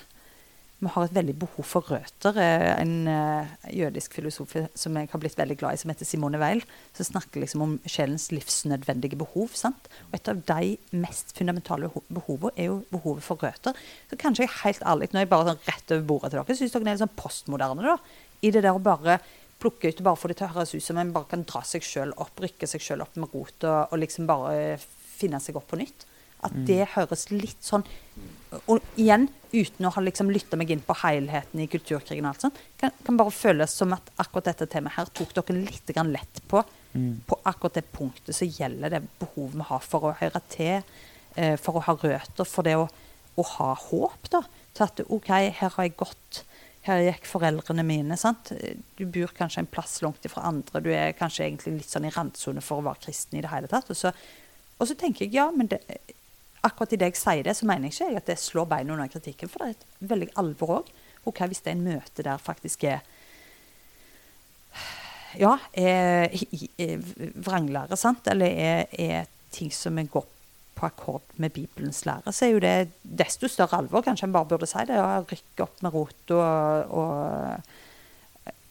vi har et veldig behov for røtter. Eh, en uh, jødisk filosof som jeg har blitt veldig glad i, som heter Simone Weil, som snakker liksom om sjelens livsnødvendige behov. Sant? Og et av de mest fundamentale behovene er jo behovet for røtter. Så kanskje jeg helt ærlig, når jeg bare sånn rett over bordet til dere, syns dere er litt sånn postmoderne. da, i det der å bare plukke ut og bare få det til å høres ut som en bare kan dra seg sjøl opp, rykke seg sjøl opp med rot og, og, liksom bare finne seg opp på nytt. At det høres litt sånn Og igjen, uten å ha liksom lytta meg inn på helheten i kulturkrigen og alt sånt, kan, kan bare føles som at akkurat dette temaet her tok dere litt lett på. Mm. På akkurat det punktet så gjelder det behovet vi har for å høre til, eh, for å ha røtter, for det å, å ha håp. da, Til at OK, her har jeg gått her gikk foreldrene mine. sant? Du bor kanskje en plass langt ifra andre. Du er kanskje egentlig litt sånn i randsone for å være kristen i det hele tatt. Og så, og så tenker jeg ja, men det, akkurat idet jeg sier det, så mener jeg ikke at det slår beina under kritikken. For det er et veldig alvor òg. Og hva hvis det er en møte der faktisk er ja, er, er vranglære, sant? Eller er, er ting som er godt på akkord med Bibelens lære, så er jo det desto større alvor. Kanskje en bare burde si det. Ja, Rykke opp med rot, og, og,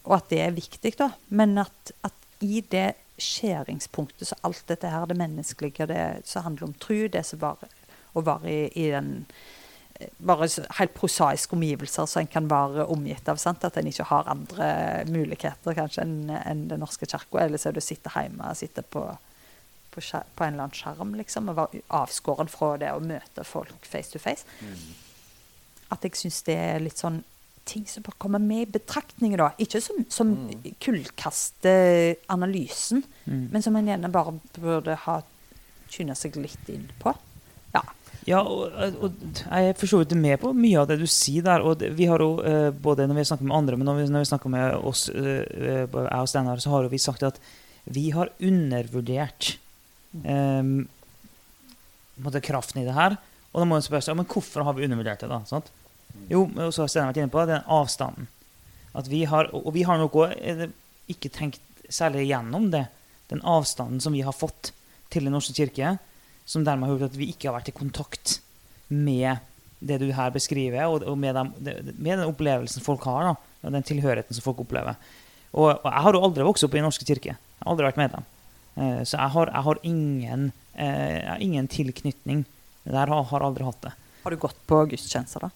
og, at det er viktig. da. Men at, at, i det skjæringspunktet så alt dette her, det menneskelige, det som handler om tru, det som bare å være i, i den bare helt prosaiske omgivelser som en kan være omgitt av. Sant? At en ikke har andre muligheter kanskje enn en Den norske kirka. Eller så er du sitte hjemme og sitte på på, på, en eller annen skjerm, liksom, og være avskåren fra det å møte folk face to face. Mm. At jeg syns det er litt sånn ting som bare kommer med i betraktningen, da. Ikke som, som mm. kullkaster analysen, mm. men som en gjerne bare burde ha tyna seg litt inn på. Ja.
Ja, og, og, jeg er for så vidt med på mye av det du sier der. og vi har jo, uh, Både når vi snakker med andre, men når vi, når vi snakker med oss, uh, jeg og Steinar, så har vi sagt at vi har undervurdert Um, kraften i det her. Og da må man spørre seg men hvorfor har vi undervurdert det. da, sant? Jo, og så har Steinar vært inne på det, den avstanden. At vi har, og vi har også ikke tenkt særlig gjennom det. Den avstanden som vi har fått til Den norske kirke, som dermed har gjort at vi ikke har vært i kontakt med det du her beskriver, og, og med, den, med, den, opplevelsen folk har, da, og den tilhørigheten som folk opplever. Og, og, jeg har jo aldri vokst opp i Den norske kirke. Jeg har aldri vært medlem. Eh, så jeg har, jeg har ingen, eh, ingen, tilknytning. Der har, har aldri hatt det.
Har du gått på gudstjenester, da?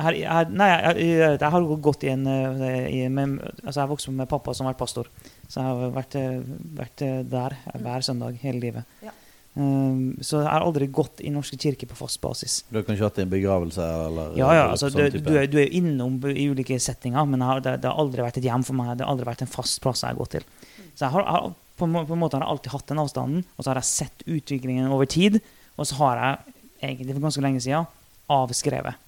Her, her, nei, jeg, jeg, har gått i en eh, i, med, altså Jeg vokste opp med pappa som har vært pastor. Så jeg har vært, eh, vært eh, der hver søndag hele livet. Ja. Um, så jeg har aldri gått i Norske kirke på fast basis.
Du har kanskje hatt en begravelse? Eller,
ja, ja altså, du, du, er, du, er innom i ulike settinger, men har, det, det, har aldri vært et hjem for meg. Det har aldri vært en fast plass jeg har gått til. Så jeg har, har på, en måte har jeg alltid hatt den avstanden, og så har jeg sett utviklingen over tid. Og så har jeg egentlig for ganske lenge siden avskrevet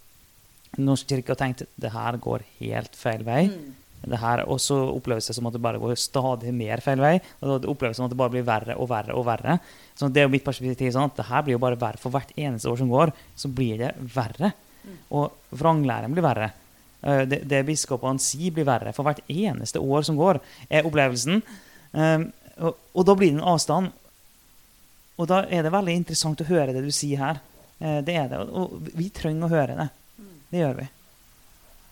Norske kirke og tenkt det her går helt feil vei. Mm det her, Og så oppleves det som at det bare går stadig mer feil vei. og Det oppleves som at det bare blir verre og verre. og verre. Så det er jo mitt perspektiv sånn at det her blir jo bare verre for hvert eneste år som går. Så blir det verre. Mm. Og vranglæren blir verre. Eh, det, det biskopene sier, blir verre for hvert eneste år som går, er opplevelsen. Um, og, og, da blir det en avstand. Og da er det veldig interessant å høre det du sier her. Uh, det er det. Og, og vi trenger å høre det. Mm. Det gjør vi.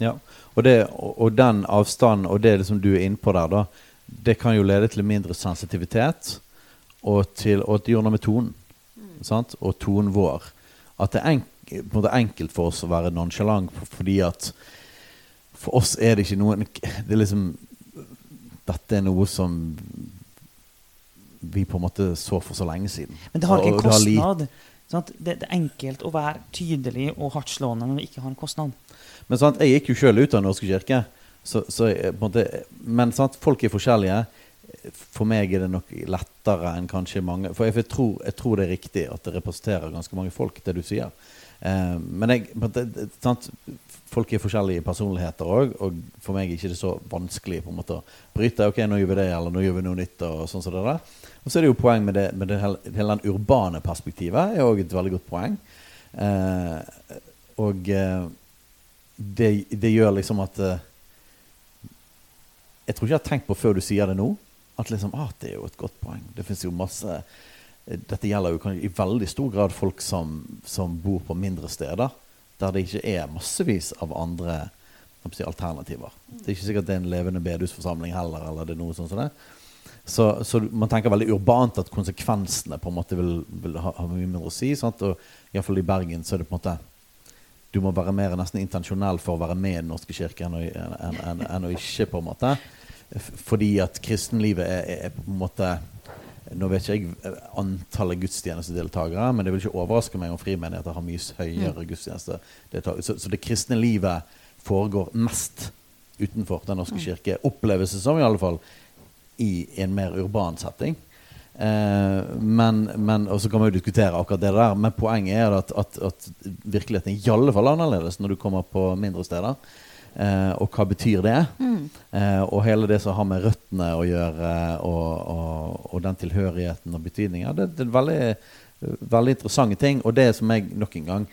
Ja, og, det, og, den avstanden og det liksom du er inne på der, da, det kan jo lede til mindre sensitivitet og til og det gjør noe med tonen. Mm. Og tonen vår. At det er enk, på en enkelt for oss å være nonsjalant fordi at for oss er det ikke noe Det er liksom Dette er noe som vi på en måte så for så lenge siden.
Men det har ikke en kostnad. Det, det, er enkelt å være tydelig og hardtslående når vi ikke har en kostnad.
Men sant, jeg gikk jo sjøl ut av Den norske kirke. Så, så måte, men sant, folk er forskjellige. For meg er det nok lettere enn kanskje mange For jeg, jeg, tror, jeg, tror, det er riktig at det representerer ganske mange folk, det du sier. Eh, men jeg, sant, folk er forskjellige personligheter òg, og for meg er det ikke så vanskelig på en måte å bryte. ok, nå gjør vi det, eller nå gjør vi noe nytt. Og sånn som det der. Og så er det jo poeng med det, med det hele, hele den urbane perspektivet. er òg et veldig godt poeng. Eh, og eh, det, det, gjør liksom at uh, Jeg tror ikke jeg har tenkt på før du sier det nå, at liksom, ah, det er jo et godt poeng. Det fins jo masse eh, Dette gjelder jo i veldig stor grad folk som, som, bor på mindre steder, der det ikke er massevis av andre si, alternativer. Det er ikke sikkert det er en levende bedehusforsamling heller. eller det er noe sånt som det. Så, så, man tenker veldig urbant at konsekvensene på en måte vil, vil ha, ha, mye mindre å si. Sant? Og Iallfall i Bergen så er det på en måte du må være mer nesten intensjonell for å være med i Den norske kirke enn enn, enn, enn å ikke, på en måte. Fordi at kristenlivet er, er, på en måte Nå vet ikke jeg antallet gudstjenestedeltakere, men det vil ikke overraske meg om frimenigheter har mye høyere mm. gudstjenestedeltakere. Så, så, det kristne livet foregår mest utenfor Den norske mm. kirke. Oppleves det som, i alle fall, i en mer urban setting. Eh, men, men, og så kan man jo diskutere akkurat det der, men poenget er at, at, at virkeligheten i alle fall er annerledes når du kommer på mindre steder. Eh, og hva betyr det? Mm. Eh, og hele det som har med røttene å gjøre, og, og, og den tilhørigheten og betydninga, det, det, er veldig, veldig interessante ting. Og det som jeg nok en gang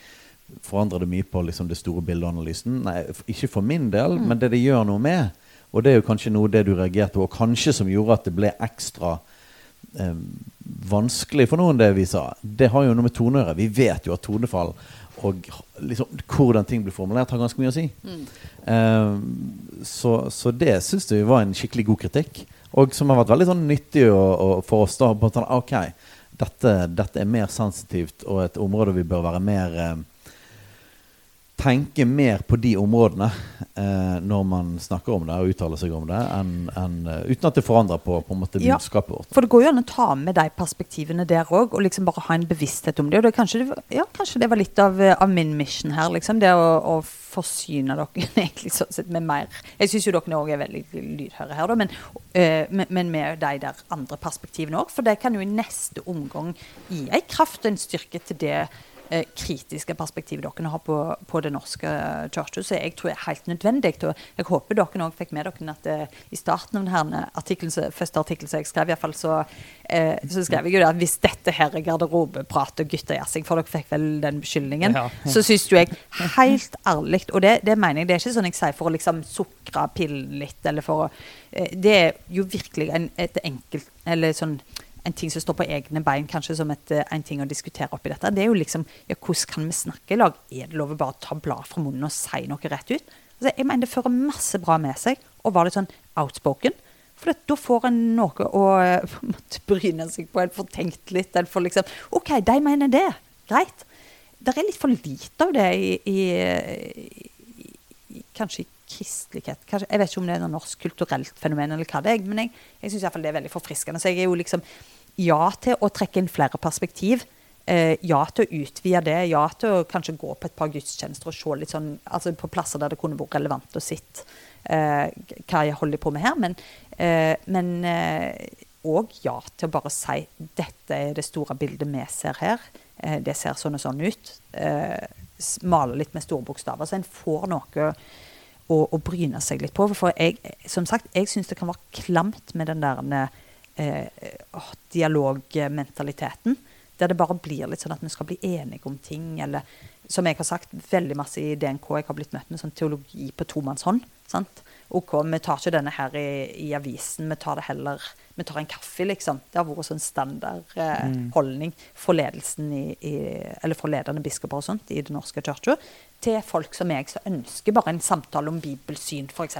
forandrer det mye på liksom, det store bildeanalysen. Nei, ikke for min del, mm. men det det gjør noe med. Og det er jo kanskje noe det du reagerte på, og kanskje som gjorde at det ble ekstra eh, vanskelig for noen, det vi sa. Det har jo noe med tone å gjøre. Vi vet jo at tonefall og liksom, hvordan ting blir formulert, har ganske mye å si. Mm. Eh, så, så, det syns vi var en skikkelig god kritikk. Og som har vært veldig sånn nyttig å, å, for oss. da, på sånn, ok, dette, dette, er mer sensitivt og et område vi bør være mer eh, tenke mer på de områdene eh, når man snakker om det og uttaler seg om det, enn, enn, uh, uten at det forandrer på, på en måte budskapet vårt.
For det går jo an å ta med de perspektivene der òg, og liksom bare ha en bevissthet om det. Og det, kanskje, det, ja, kanskje det var litt av, eh, av min mission her, liksom. Det å, å forsyne dere egentlig sånn sett med mer Jeg syns jo dere òg er veldig lydhøre her, da, men, øh, men, med de der andre perspektivene òg. For det kan jo i neste omgang gi ei kraft og en styrke til det eh, kritiske perspektivet dere har på, på det norske kirkehuset. jeg tror er helt nødvendig. Og jeg håper dere òg fikk med dere at eh, i starten av denne artiklen, første artikkel som jeg skrev, i hvert fall, så, eh, så skrev jeg jo det at hvis dette her er garderobeprat og guttejazzing, for dere fikk vel den beskyldningen,
Ja.
så syns jo jeg helt ærlig Og det, det mener jeg, det er ikke sånn jeg sier for å liksom sukre pillen litt, eller for å eh, Det er jo virkelig en, et enkelt Eller sånn en ting som står på egne bein, kanskje som et, eh, en ting å diskutere oppi dette. Det er jo liksom ja, Hvordan kan vi snakke i lag? Er det lov å bare ta bladet fra munnen og si noe rett ut? Altså, jeg mener Det fører masse bra med seg å være litt sånn outspoken. For da får en noe å eh, måte bryne seg på. En får tenkt litt. En får liksom OK, de mener det. Greit. Det er litt for lite av det i, i, i Kanskje i kristelighet. Kanskje, jeg vet ikke om det er noe norsk kulturelt fenomen, eller hva det er, men jeg, jeg syns det er veldig forfriskende. Så jeg er jo liksom ja til å trekke inn flere perspektiv. Eh, ja til å utvide det. Ja til å kanskje gå på et par gudstjenester og se litt sånn, altså på plasser der det kunne vært relevant å sitte. Eh, hva jeg holder på med her. Men, eh, men òg ja til å bare si dette er det store bildet vi ser her. Eh, det ser sånn og sånn ut. Eh, male litt med store bokstaver. Så en får noe å, å bryne seg litt på. For jeg, som sagt, jeg syns det kan være klamt med den der eh, dialogmentaliteten. Der det bare blir litt sånn at vi skal bli enige om ting. Eller som jeg har sagt veldig masse i DNK, jeg har blitt møtt med sånn teologi på tomannshånd. sant? OK, vi tar ikke denne her i, i avisen, vi tar det heller Vi tar en kaffe, liksom. Det har vært sånn standard eh,
Mm.
for ledelsen i, i Eller for ledende biskoper og sånt i Den norske kirka til folk som meg som ønsker bare en samtale om bibelsyn, f.eks.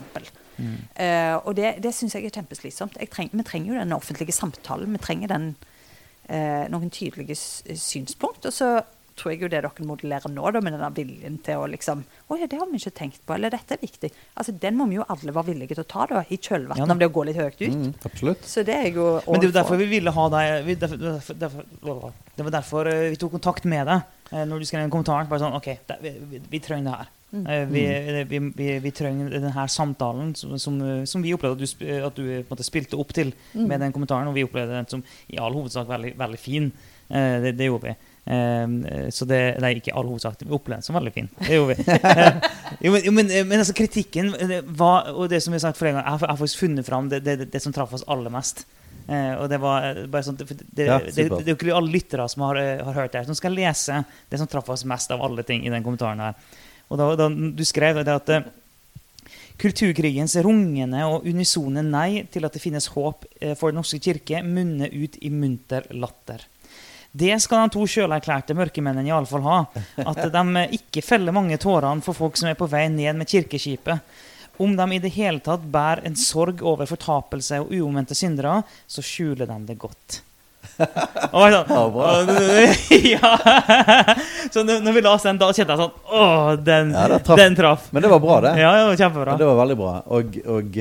Mm.
Uh, og det, det syns jeg er kjempeslitsomt. Jeg treng, vi trenger jo den offentlige samtalen. Vi trenger den, uh, noen tydelige synspunkt. Og så tror jeg jo det dere modellerer nå, da, med denne viljen til å liksom Å ja, det har vi ikke tenkt på. Eller dette er viktig. Altså, Den må vi jo alle være villige til å ta, da, i kjølvannet
Ja
av det å gå litt høyt ut.
Mm, absolutt.
Så det er jo
Men det er jo derfor vi ville ha deg vi, derfor, derfor, derfor, Det var derfor eh, vi tok kontakt med deg eh, når du skrev den kommentaren. Bare sånn OK, det, vi, vi, vi trenger det her.
Mm.
Eh, Vi, vi, vi, vi trenger denne samtalen som, som, som vi opplevde at du, at du på en måte, spilte opp til
Mm.
med den kommentaren. Og vi opplevde den som i all hovedsak veldig, veldig fin. Eh, det, det gjorde vi. Eh, så det Nei, ikke all hovedsak. Vi opplevde den som veldig fin. Det gjorde vi. Eh, jo, men, jo, men, eh, men altså, kritikken det var, Og det som vi har sagt flere ganger, jeg har- jeg faktisk funnet fram det, det, det som traff oss aller mest. Eh, og det var eh, bare sånn det, det,
Ja,
det, det, det er jo ikke alle lyttere som har, eh, har hørt det. her, Som skal lese det som traff oss mest av alle ting i den kommentaren her. Og da, da du skrev det at eh, Kulturkrigens rungende og unisone nei til at det finnes håp eh, for Den norske kirke, munner ut i munter latter. Det skal de to sjølerklærte mørkemennene iallfall ha. At de eh, ikke feller mange tårene for folk som er på vei ned med kirkeskipet. Om de i det hele tatt bærer en sorg over fortapelse og uomvendte syndere, så skjuler de det godt. Og sånn,
Ja.
Så når vi oss den, da kjente jeg sånn Å, den,
Ja,
den traff.
Men det var bra, det.
Ja, det var kjempebra.
Men det var veldig bra. Og, og,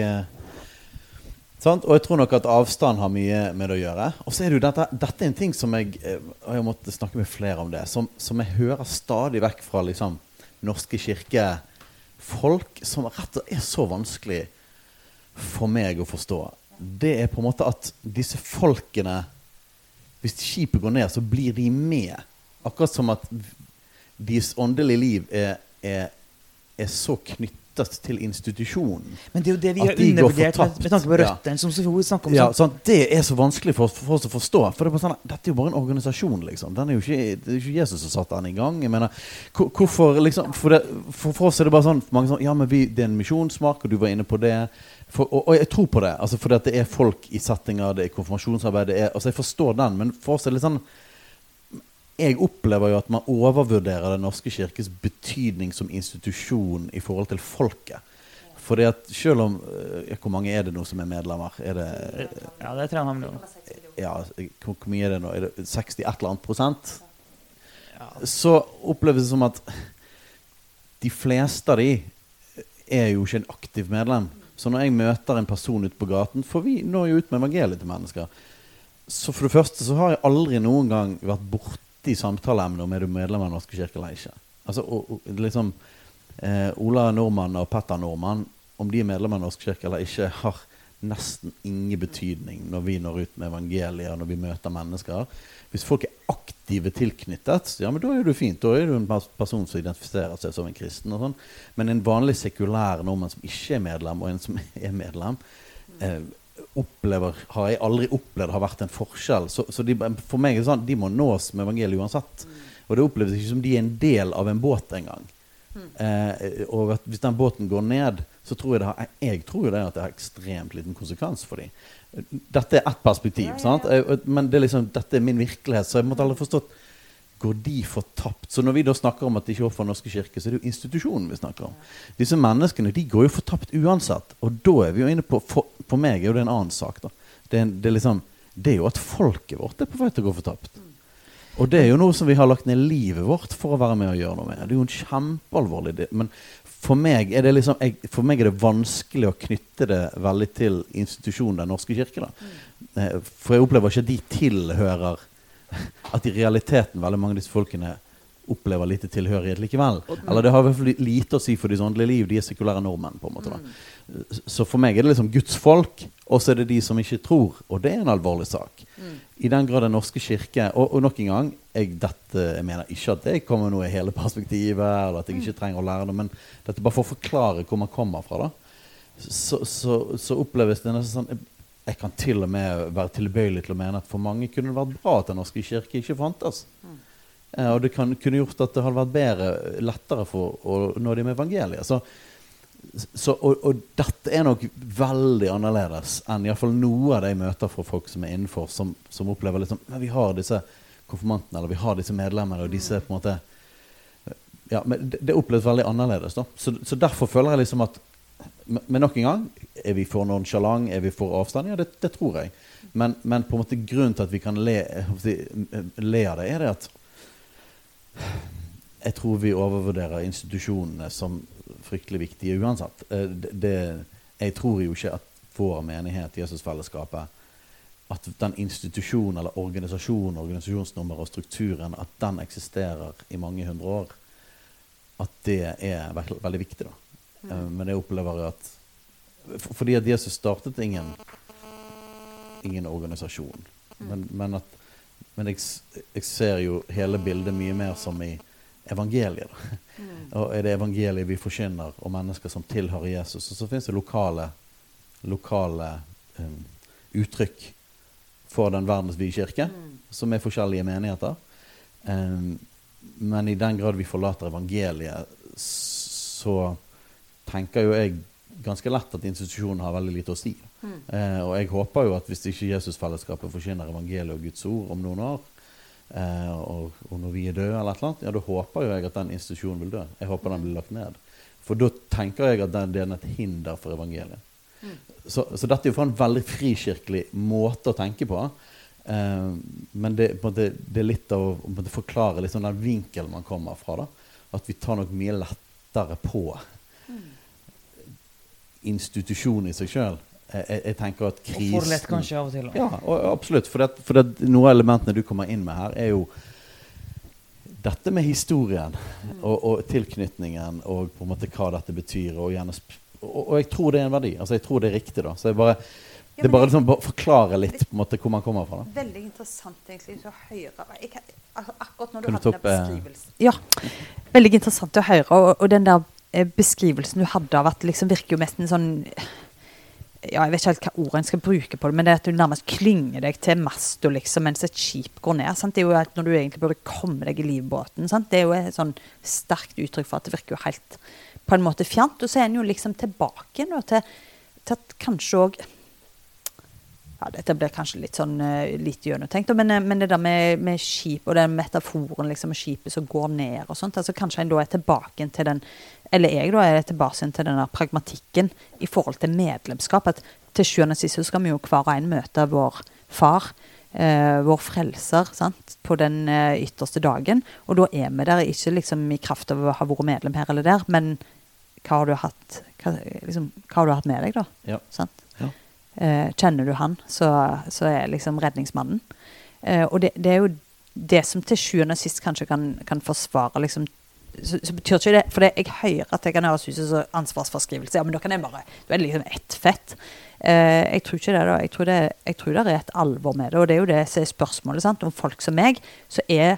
sant? og jeg tror nok at avstand har mye med det å gjøre. Og så er det jo dette, dette er en ting som jeg eh, og jeg måtte snakke med flere om det, som, som jeg hører stadig vekk fra liksom, norske kirkefolk, som rett og slett er så vanskelig for meg å forstå. Det er på en måte at disse folkene Hvis skipet går ned, så blir de med. Akkurat som at deres åndelige liv er, er, er så knyttet til institusjonen.
Men det er jo det vi har
de
undervurdert med, med tanke på
Ja.
som Sofie snakker om.
Ja,
sånn.
sånn, det er så vanskelig for, for oss å forstå. For det er bare sånn, Dette er jo bare en organisasjon. liksom Den er ikke, Det er jo ikke Jesus som satte den i gang. Jeg mener, hvorfor liksom For, det, for, for oss er det bare sånn sånn, Ja, men vi, det er en misjonsmark, og du var inne på det. For, og, og jeg tror på det. altså Fordi det er folk i settinger, det er konfirmasjonsarbeid det er, altså Jeg forstår den, men for oss er det litt sånn jeg opplever jo at man overvurderer Den norske kirkes betydning som institusjon i forhold til folket. Fordi at selv om øh, Hvor mange er det nå som er medlemmer? Er det
Ja, det jeg han har
ja, hvor, mye er det nå? Er det 60 et eller annet prosent? Så oppleves det som at de fleste av de er jo ikke en aktiv medlem. Så når jeg møter en person ute på gaten For vi når jo ut med evangeliet til mennesker. Så for det første så har jeg aldri noen gang vært borti samtaleemne om er du medlem av norske kirke eller ikke. Altså, og, og, liksom eh, Ola Nordmann og Petter Nordmann, om de er medlem av norske kirke eller ikke, har nesten ingen betydning når vi når ut med evangelier, når vi møter mennesker. Hvis folk er aktive tilknyttet, ja, men da er det fint. Da er du en person som identifiserer seg som en kristen. og sånn. Men en vanlig sekulær nordmann som ikke er medlem, og en som er medlem, eh, opplever, har jeg aldri opplevd har vært en forskjell. Så, så de, for meg er det sånn, de må nås med evangeliet uansett. Og det oppleves ikke som de er en del av en båt engang. Eh, og hvis den båten går ned, så tror jeg det har, jeg tror det at det har ekstremt liten konsekvens for dem. Dette er ett perspektiv, sant? Eh, men det er liksom, dette er min virkelighet, så jeg måtte aldri forstått Går de fortapt? Så når vi da snakker om at de ikke er for Norske kirke, så er det jo institusjonen vi snakker om. Disse menneskene de går jo fortapt uansett. Og da er vi jo inne på For, for meg er jo det en annen sak. da. Det er, det, er liksom, det er jo at folket vårt er på vei til å gå fortapt. Og det er jo noe som vi har lagt ned livet vårt for å være med og gjøre noe med. Det er jo en kjempealvorlig del. Men for meg, er det liksom, jeg, for meg er det vanskelig å knytte det veldig til institusjonen Den norske kirke. da. Eh, For jeg opplever ikke at de tilhører At i realiteten veldig mange av disse folkene opplever lite tilhørighet likevel. Eller det har i hvert fall lite å si for deres åndelige liv. De er sekulære nordmenn. på en måte da. Så for meg er det liksom Guds folk, og så er det de som ikke tror. Og det er en alvorlig sak. I den grad Den norske kirke Og, og nok en gang, jeg, dette, jeg mener ikke at det kommer noe i hele perspektivet, eller at jeg ikke trenger å lære det, men dette bare for å forklare hvor man kommer fra. da så, så, så oppleves det nesten sånn Jeg kan til og med være tilbøyelig til å mene at for mange kunne det vært bra at Den norske kirke ikke fantes. Eh, og det kan, kunne gjort at det hadde vært bedre, lettere for å nå dem med evangeliet. Så, så, og, og dette er nok veldig annerledes enn i hvert fall noe av det jeg møter fra folk som er innenfor, som, som opplever liksom Men vi har disse konfirmantene, eller vi har disse medlemmene, og disse på en måte ja, men det, det oppleves veldig annerledes. da. Så, så derfor føler jeg liksom at men, nok en gang, er vi for nonsjalant? Er vi for avstand? Ja, det, det tror jeg. Men, men på en måte grunnen til at vi kan le, si, le av det, er det at jeg tror vi overvurderer institusjonene som fryktelig viktige uansett. Eh, det, jeg tror jo ikke at vår menighet, Jesusfellesskapet, at den institusjonen eller organisasjonen, organisasjonsnummeret og strukturen, at den eksisterer i mange hundre år, at det er veldig viktig. da. Eh, Men jeg opplever at Fordi at Jesus startet ingen, ingen organisasjon. Men, men, at, men jeg, jeg ser jo hele bildet mye mer som i evangeliet. da. Og er det evangeliet vi forkynner, og mennesker som tilhører Jesus. Og så fins det lokale, lokale um, uttrykk for den verdensvide kirke, som er forskjellige menigheter. Um, men i den grad vi forlater evangeliet, så tenker jo jeg ganske lett at institusjonen har veldig lite å si. Eh, og jeg håper jo at hvis ikke Jesusfellesskapet forkynner evangeliet og Guds ord om noen år, eh, og, og når vi er døde, eller et eller annet, ja, da håper jo jeg at den institusjonen vil dø. Jeg håper den blir lagt ned. For da tenker jeg at den, det er et hinder for evangeliet. Så, så dette er jo en veldig frikirkelig måte å tenke på. Eh, men det, måte, det er litt av å forklare sånn den vinkelen man kommer fra. da. At vi tar nok mye lettere på institusjonen i seg sjøl. Jeg, jeg, tenker at
Og
krisen
for lett kanskje av og til.
Ja, og, absolutt. For, det, for det, noe av elementene du kommer inn med her, er jo dette med historien og, og tilknytningen og på en måte hva dette betyr. Og, gjerne og, og jeg tror det er en verdi. Altså Jeg tror det er riktig. da Så jeg bare,
Ja,
det er bare
å
liksom bare forklare litt på en måte hvor man kommer fra. da
Veldig interessant egentlig å høre jeg, altså, Akkurat når du hadde den beskrivelsen Ja. Veldig interessant å høre. Og, og den der beskrivelsen du hadde av at det liksom virker jo mest en sånn ja, Jeg vet ikke helt hva ordet en skal bruke på det, men det at du nærmest klynger deg til masta liksom, mens et skip går ned. Sant? Det er jo at Når du egentlig burde komme deg i livbåten. Sant? Det er jo et sånn sterkt uttrykk for at det virker jo helt på en måte fjernt. Og så er en jo liksom tilbake nå til, til at kanskje òg ja, Dette blir kanskje litt sånn uh, lite gjennomtenkt, men, eh, men det der med, med skip og den metaforen liksom, med skipet som går ned og sånt, altså kanskje en da er tilbake til den Eller jeg da er tilbake til den der pragmatikken i forhold til medlemskap. At til sjuende og sist skal vi jo hver og en møte vår far. eh, vår frelser sant? på den eh, ytterste dagen. Og da er vi der ikke liksom i kraft av å ha vært medlem her eller der, men hva har du hatt, hva, liksom, hva har du hatt med deg, da?
Ja.
Sant?
Ja.
Eh, kjenner du han, så, så er liksom redningsmannen. Eh, og det, det er jo det som til sjuende og sist kanskje kan, kan forsvare liksom så, så betyr ikke det For det, jeg hører at det kan høres ut som ansvarsforskrivelse. Ja, men da kan jeg bare Da er liksom ett fett. Eh, jeg tror ikke det. da. Jeg tror det, jeg tror det er et alvor med det. Og det er jo det som er spørsmålet. sant? Om folk som meg, så er,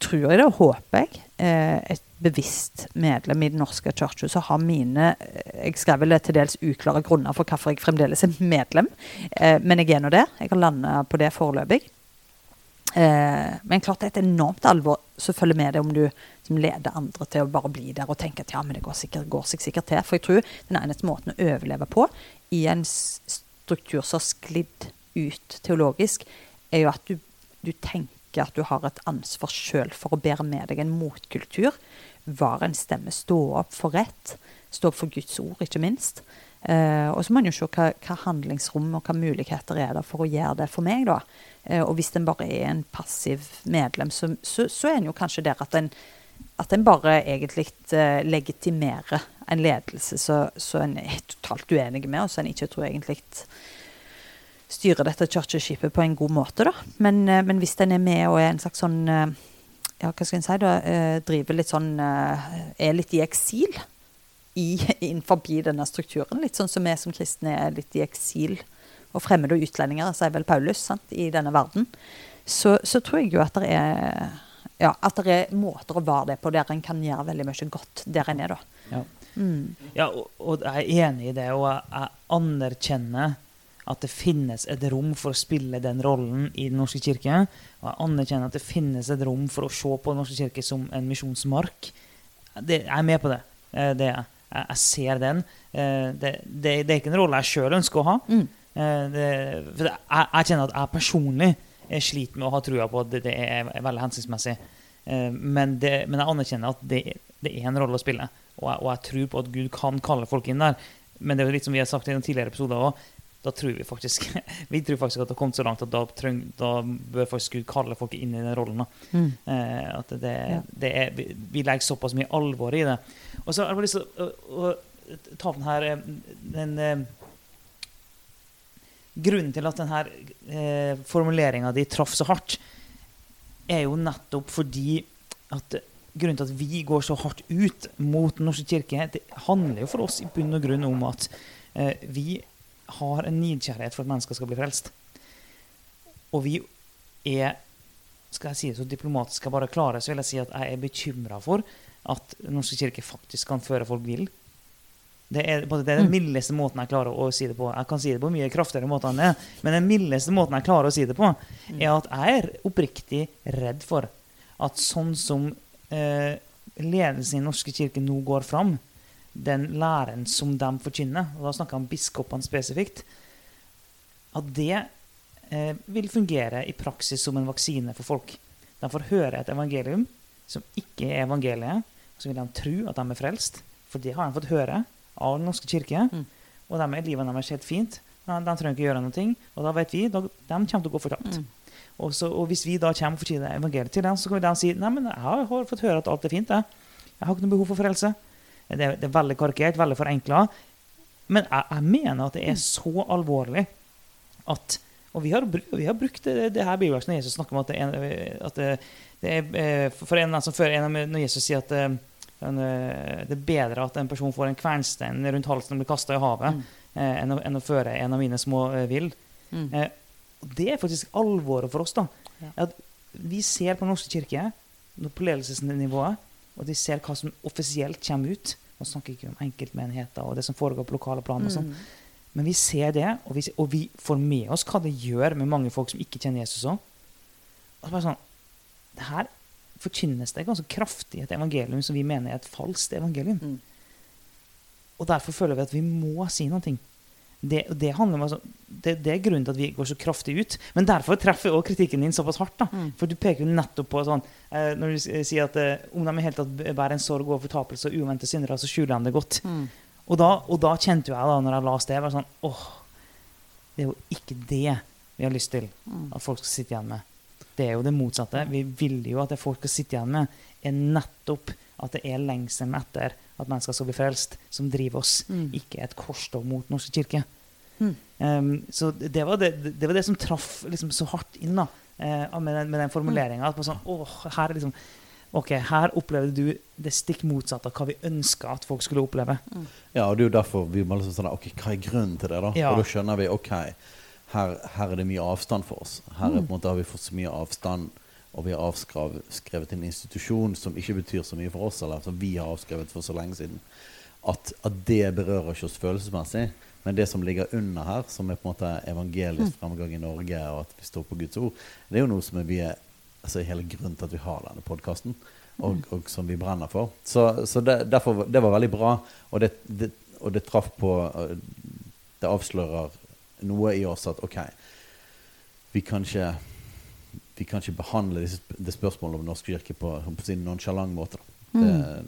tror jeg det, og håper jeg, eh, et bevisst medlem i Den norske kirke, så har mine eh, Jeg skrev vel til dels uklare grunner for hvorfor jeg fremdeles er medlem, eh, men jeg er nå det. Jeg har landa på det foreløpig. Eh, men klart det er et enormt alvor som følger med det om du som leder andre til å bare bli der og tenke at ja, men det går, sikkert, går sikkert til. For jeg tror den eneste måten å overleve på i en struktur som har sklidd ut teologisk, er jo at du, du tenker at du har et ansvar sjøl for å bære med deg en motkultur. Var en stemme, stå opp for rett. Stå opp for Guds ord, ikke minst. Uh, og så må en jo se hva, hva handlingsrom og hva muligheter er det for å gjøre det for meg, da. Uh, og hvis en bare er en passiv medlem, så, så, så er en jo kanskje der at en, at en bare egentlig eh, legitimerer en ledelse som en er totalt uenig med, og som en ikke tror egentlig styrer dette kirkeskipet på en god måte. da. Men, eh, men hvis en er med og er en slags sånn eh, ja, hva skal en si da, driver litt sånn Er litt i eksil i, innenfor denne strukturen. Litt sånn som vi som kristne er litt i eksil og fremmede og utlendinger, sier vel Paulus, sant, i denne verden. Så, så tror jeg jo at det er ja, at det er måter å være det på der en kan gjøre veldig mye godt der en er, da.
Ja.
Mm.
Ja, og, og jeg er enig i det, og jeg, jeg anerkjenner at det finnes et rom for å spille den rollen i Den norske kirke. Og jeg anerkjenner at det finnes et rom for å se på Den norske kirke som en misjonsmark. Det, jeg er med på det. Eh, det jeg. Jeg, ser den. Eh, Det, det, det er ikke en rolle jeg sjøl ønsker å ha.
Mm.
Eh, Det, for jeg, jeg kjenner at jeg personlig jeg sliter med å ha trua på at det, det er, veldig hensiktsmessig. Eh, Men, det, men jeg anerkjenner at det, det er en rolle å spille. Og jeg, og jeg tror på at Gud kan kalle folk inn der. Men det er jo litt som vi har sagt i noen tidligere episoder òg. Da tror vi faktisk Vi tror faktisk at det har kommet så langt at da, treng, da bør faktisk Gud kalle folk inn i den rollen.
Mm.
Eh, at det, det er, vi, vi legger såpass mye alvor i det. Og så har jeg bare lyst til å, å, ta den her eh, den, eh, Grunnen til at denne eh, formuleringa di traff så hardt, er jo nettopp fordi at Grunnen til at vi går så hardt ut mot Den norske kirke, det handler jo for oss i bunn og grunn om at eh, vi har en nidkjærlighet for at mennesker skal bli frelst. Og vi er skal jeg si det så diplomatisk jeg bare klarer, så vil jeg si at jeg er bekymra for at Den norske kirke faktisk kan føre folk vill. Det er, det er den
Mm.
mildeste måten jeg klarer å si det på. Jeg kan si det på mye kraftigere måter enn det, men den mildeste måten jeg klarer å si det på, er at jeg er oppriktig redd for at sånn som eh, ledelsen i Den norske kirke nå går fram, den læren som de forkynner, og da snakker jeg om biskopene spesifikt, at det eh, vil fungere i praksis som en vaksine for folk. De får høre et evangelium som ikke er evangeliet, og så vil de tro at de er frelst, for det har de fått høre av Den norske kirke.
Mm.
Og de er livet deres helt fint. De, de trenger ikke gjøre noe. Og da vet vi de kommer til å gå fortapt.
Mm.
Og, så, og hvis vi da kommer og forkynner evangeliet til dem, så kan de si nei, men jeg har, fått høre at alt er fint. Jeg, jeg har ikke noe behov for frelse. Det, er- det er veldig karikert, veldig forenkla. Men jeg, jeg mener at det er så alvorlig at Og vi har, vi har brukt det, det her bibelverset når Jesus snakker om at det er, at det, det er eh, For en som før en av- når Jesus sier at eh, det er bedre at en person får en kvernstein rundt halsen og blir kasta i havet,
Mm.
eh, enn, å, enn å føre en av mine små eh, vill.
Mm.
Eh, det er faktisk alvoret for oss. da.
Ja.
Vi ser på Den norske kirke på ledelsesnivået, og de ser hva som offisielt kommer ut. Man snakker ikke om enkeltmenigheter og det som foregår på lokale plan. og sånn.
Mm.
Men vi ser det, og vi, og vi får med oss hva det gjør med mange folk som ikke kjenner Jesus òg. Og så bare sånn, det Her forkynnes det ganske kraftig et evangelium som vi mener er et falskt evangelium.
Mm.
Og derfor føler vi at vi må si noe. Det, det, handler om, altså, det, det er grunnen til at vi går så kraftig ut. Men derfor treffer også kritikken din såpass hardt. da.
Mm.
For du peker jo nettopp på sånn eh, Når du sier at eh, om de i hele tatt bærer en sorg og fortapelse og uventede syndere, så skjuler de det godt.
Mm.
Og da, og da kjente jo jeg, da når jeg leste det, var sånn åh, det er jo ikke det vi har lyst til
Mm.
at folk skal sitte igjen med. Det er jo det motsatte. Vi vil jo at det folk skal sitte igjen med, er nettopp at det er lengselen etter at mennesker skal bli frelst, som driver oss.
Mm.
Ikke et korstog mot norske kirke.
Mm.
Um, så det var det, det var det som traff liksom så hardt inn da, eh, med den, med den formuleringa. Sånn, åh, her er liksom okay, her opplevde du det stikk motsatte av hva vi ønska at folk skulle oppleve.
Ja, og det er jo derfor vi må liksom sånn Ok, hva er grunnen til det, da?
Ja.
Og da skjønner vi ok, her, her er det mye avstand for oss. Her er, en måte, har vi fått så mye avstand, og vi har avskrevet en institusjon som ikke betyr så mye for oss, eller som vi har avskrevet for så lenge siden. At, at det berører ikke oss følelsesmessig. Men det som ligger under her, som er på en måte evangelisk fremgang i Norge, og at vi står på Guds ord, det er jo noe som er, er altså hele grunnen til at vi har denne podkasten, og, og som vi brenner for. Så, så det, derfor, det var veldig bra, og det, det, og det traff på Det avslører noe i oss at OK, vi kan ikke vi kan ikke behandle disse, det spørsmålet om Norsk kirke på, på sin nonsjalant måte. Da. Det,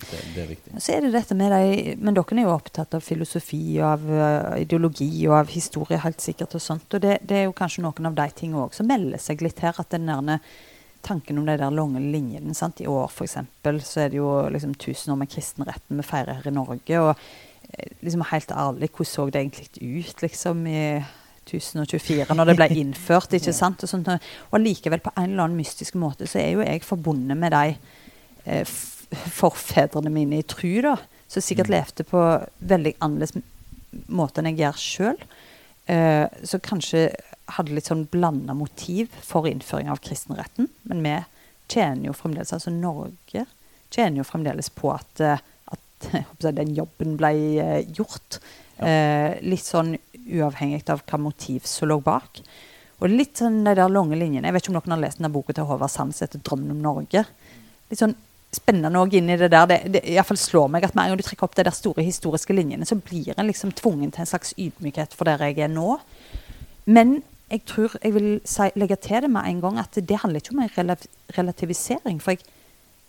det, det er viktig.
Så er det dette med deg, Men dere er jo opptatt av filosofi og av eh, ideologi og av historie, helt sikkert. Og sånt, og det, det er jo kanskje noen av de tingene òg som melder seg litt her. At den der tanken om de der lange linjene sant? I år f.eks. så er det jo liksom 1000 år med kristenretten vi feirer her i Norge. og eh, liksom helt ærlig, hvordan så det egentlig ut liksom i 1024, når det ble innført? ikke sant? Og, sånt, og likevel, på en eller annen mystisk måte, så er jo jeg forbundet med de eh, forfedrene mine i tru, da. Som sikkert levde på veldig annerledes måte enn jeg gjør sjøl. Eh, så kanskje hadde litt sånn blanda motiv for innføring av kristenretten. Men vi tjener jo fremdeles, altså Norge tjener jo fremdeles på at, eh, at den jobben ble gjort. gjort. Eh, litt sånn uavhengig av hva motiv som lå bak. Og litt sånn de der lange linjene. Jeg vet ikke om noen har lest denne boka til Håvard Sands etter 'Drømmen om Norge'. Litt sånn spennende òg inn i det der. Det, det i fall slår meg at med en gang du trekker opp de der store historiske linjene, så blir en liksom tvungen til en slags ydmykhet for der jeg er nå. Men jeg tror jeg vil si, legge til det med en gang at det handler ikke om en relativisering. For jeg,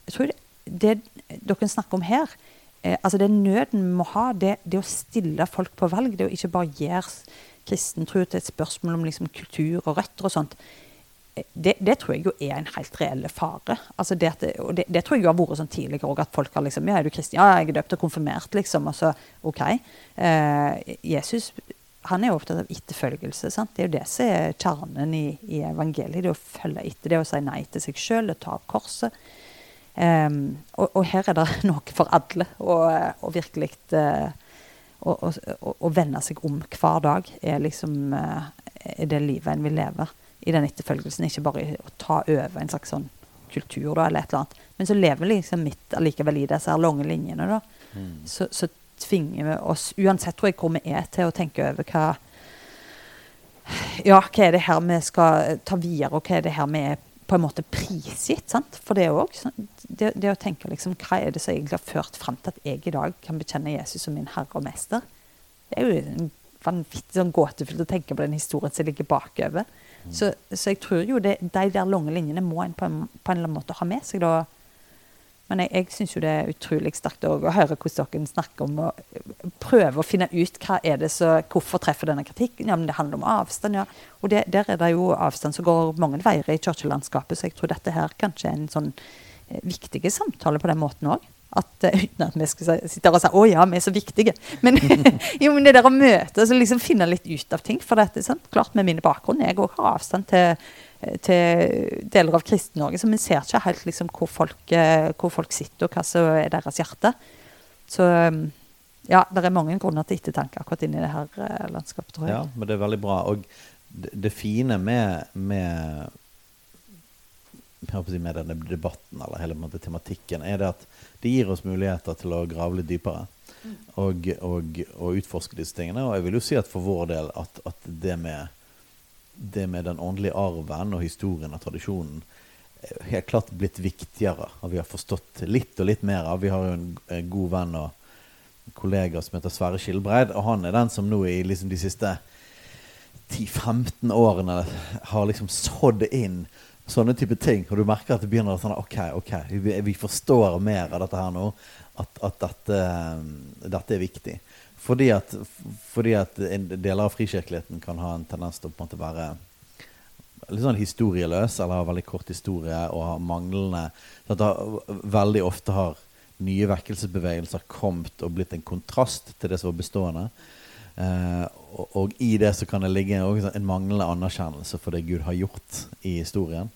jeg tror det, det dere snakker om her, eh, altså den nøden vi må ha, det, det å stille folk på valg, det å ikke bare gjøre kristen tro til et spørsmål om liksom, kultur og røtter og sånt, eh, det, det tror jeg jo er en helt reell fare. Altså det, og det, det tror jeg jo har vært sånn tidligere òg, at folk har liksom Ja, er du kristen? Ja, jeg er døpt og konfirmert, liksom. Og så OK. Eh, Jesus han er jo opptatt av etterfølgelse. sant? Det er jo det som er kjernen i, i evangeliet. Det å følge etter, det å si nei til seg sjøl, ta opp korset. Um, og, og her er det noe for alle. Og virkelig uh, å, å, å, å vende seg om hver dag er liksom uh, er det livet en vil leve i den etterfølgelsen. Ikke bare å ta over en slags sånn kultur da, eller et eller annet. Men så lever liksom midt allikevel i disse her lange linjene. da. Så, så tvinger vi oss, uansett tror jeg hvor vi er, til å tenke over hva Ja, hva er det her vi skal ta videre, og hva er det her vi er på en måte prisgitt? sant? For det òg sånn, det, det å tenke liksom, hva er det som egentlig har ført fram til at jeg i dag kan bekjenne Jesus som min herre og mester? Det er jo en vanvittig sånn gåtefullt å tenke på den historien som ligger bakover. Så, så jeg tror jo det, de der lange linjene må en på en, på en eller annen måte ha med seg. da. Men jeg, jeg syns jo det er utrolig sterkt å høre hvordan dere snakker om å prøve å finne ut hva er det så, hvorfor treffer denne kritikken. Ja, men Det handler om avstand, ja. Og det, der er det jo avstand som går mange veier i kirkelandskapet, så jeg tror dette her kanskje er en sånn eh, viktig samtale på den måten òg. Eh, Uten at vi skal sitte og si 'Å ja, vi er så viktige'. Men, jo, men det der å møte altså liksom finne litt ut av ting. For dette, sant? klart med min bakgrunn, jeg òg har avstand til til deler av Kristen-Norge, så vi ser ikke helt liksom, hvor, folk, eh, hvor folk sitter, og hva som er deres hjerte. Så um, ja, det er mange grunner til ettertanke akkurat inni det her eh, landskapet, tror jeg.
Ja, men det er veldig bra. Og det, fine med, med med denne debatten eller hele måte, tematikken, er det at det gir oss muligheter til å grave litt dypere. Og, og, og utforske disse tingene. Og jeg vil jo si at for vår del at, at det, med, det med den åndelige arven og historien og tradisjonen er helt klart blitt viktigere. Og vi har forstått litt og litt mer av. Vi har jo en, god venn og kollega som heter Sverre Skilbreid, og han er den som nå i liksom de siste 10-15 årene har liksom sådd inn sånne type ting. Og du merker at det begynner å sånn Ok, ok, vi, forstår mer av dette her nå. At, at dette, dette er viktig. Fordi at, fordi at deler av frikirkeligheten kan ha en tendens til å på en måte være litt sånn historieløs, eller har veldig kort historie og har manglende at Veldig ofte har nye vekkelsesbevegelser kommet og blitt en kontrast til det som var bestående. Eh, og, og i det så kan det ligge en manglende anerkjennelse for det Gud har gjort i historien.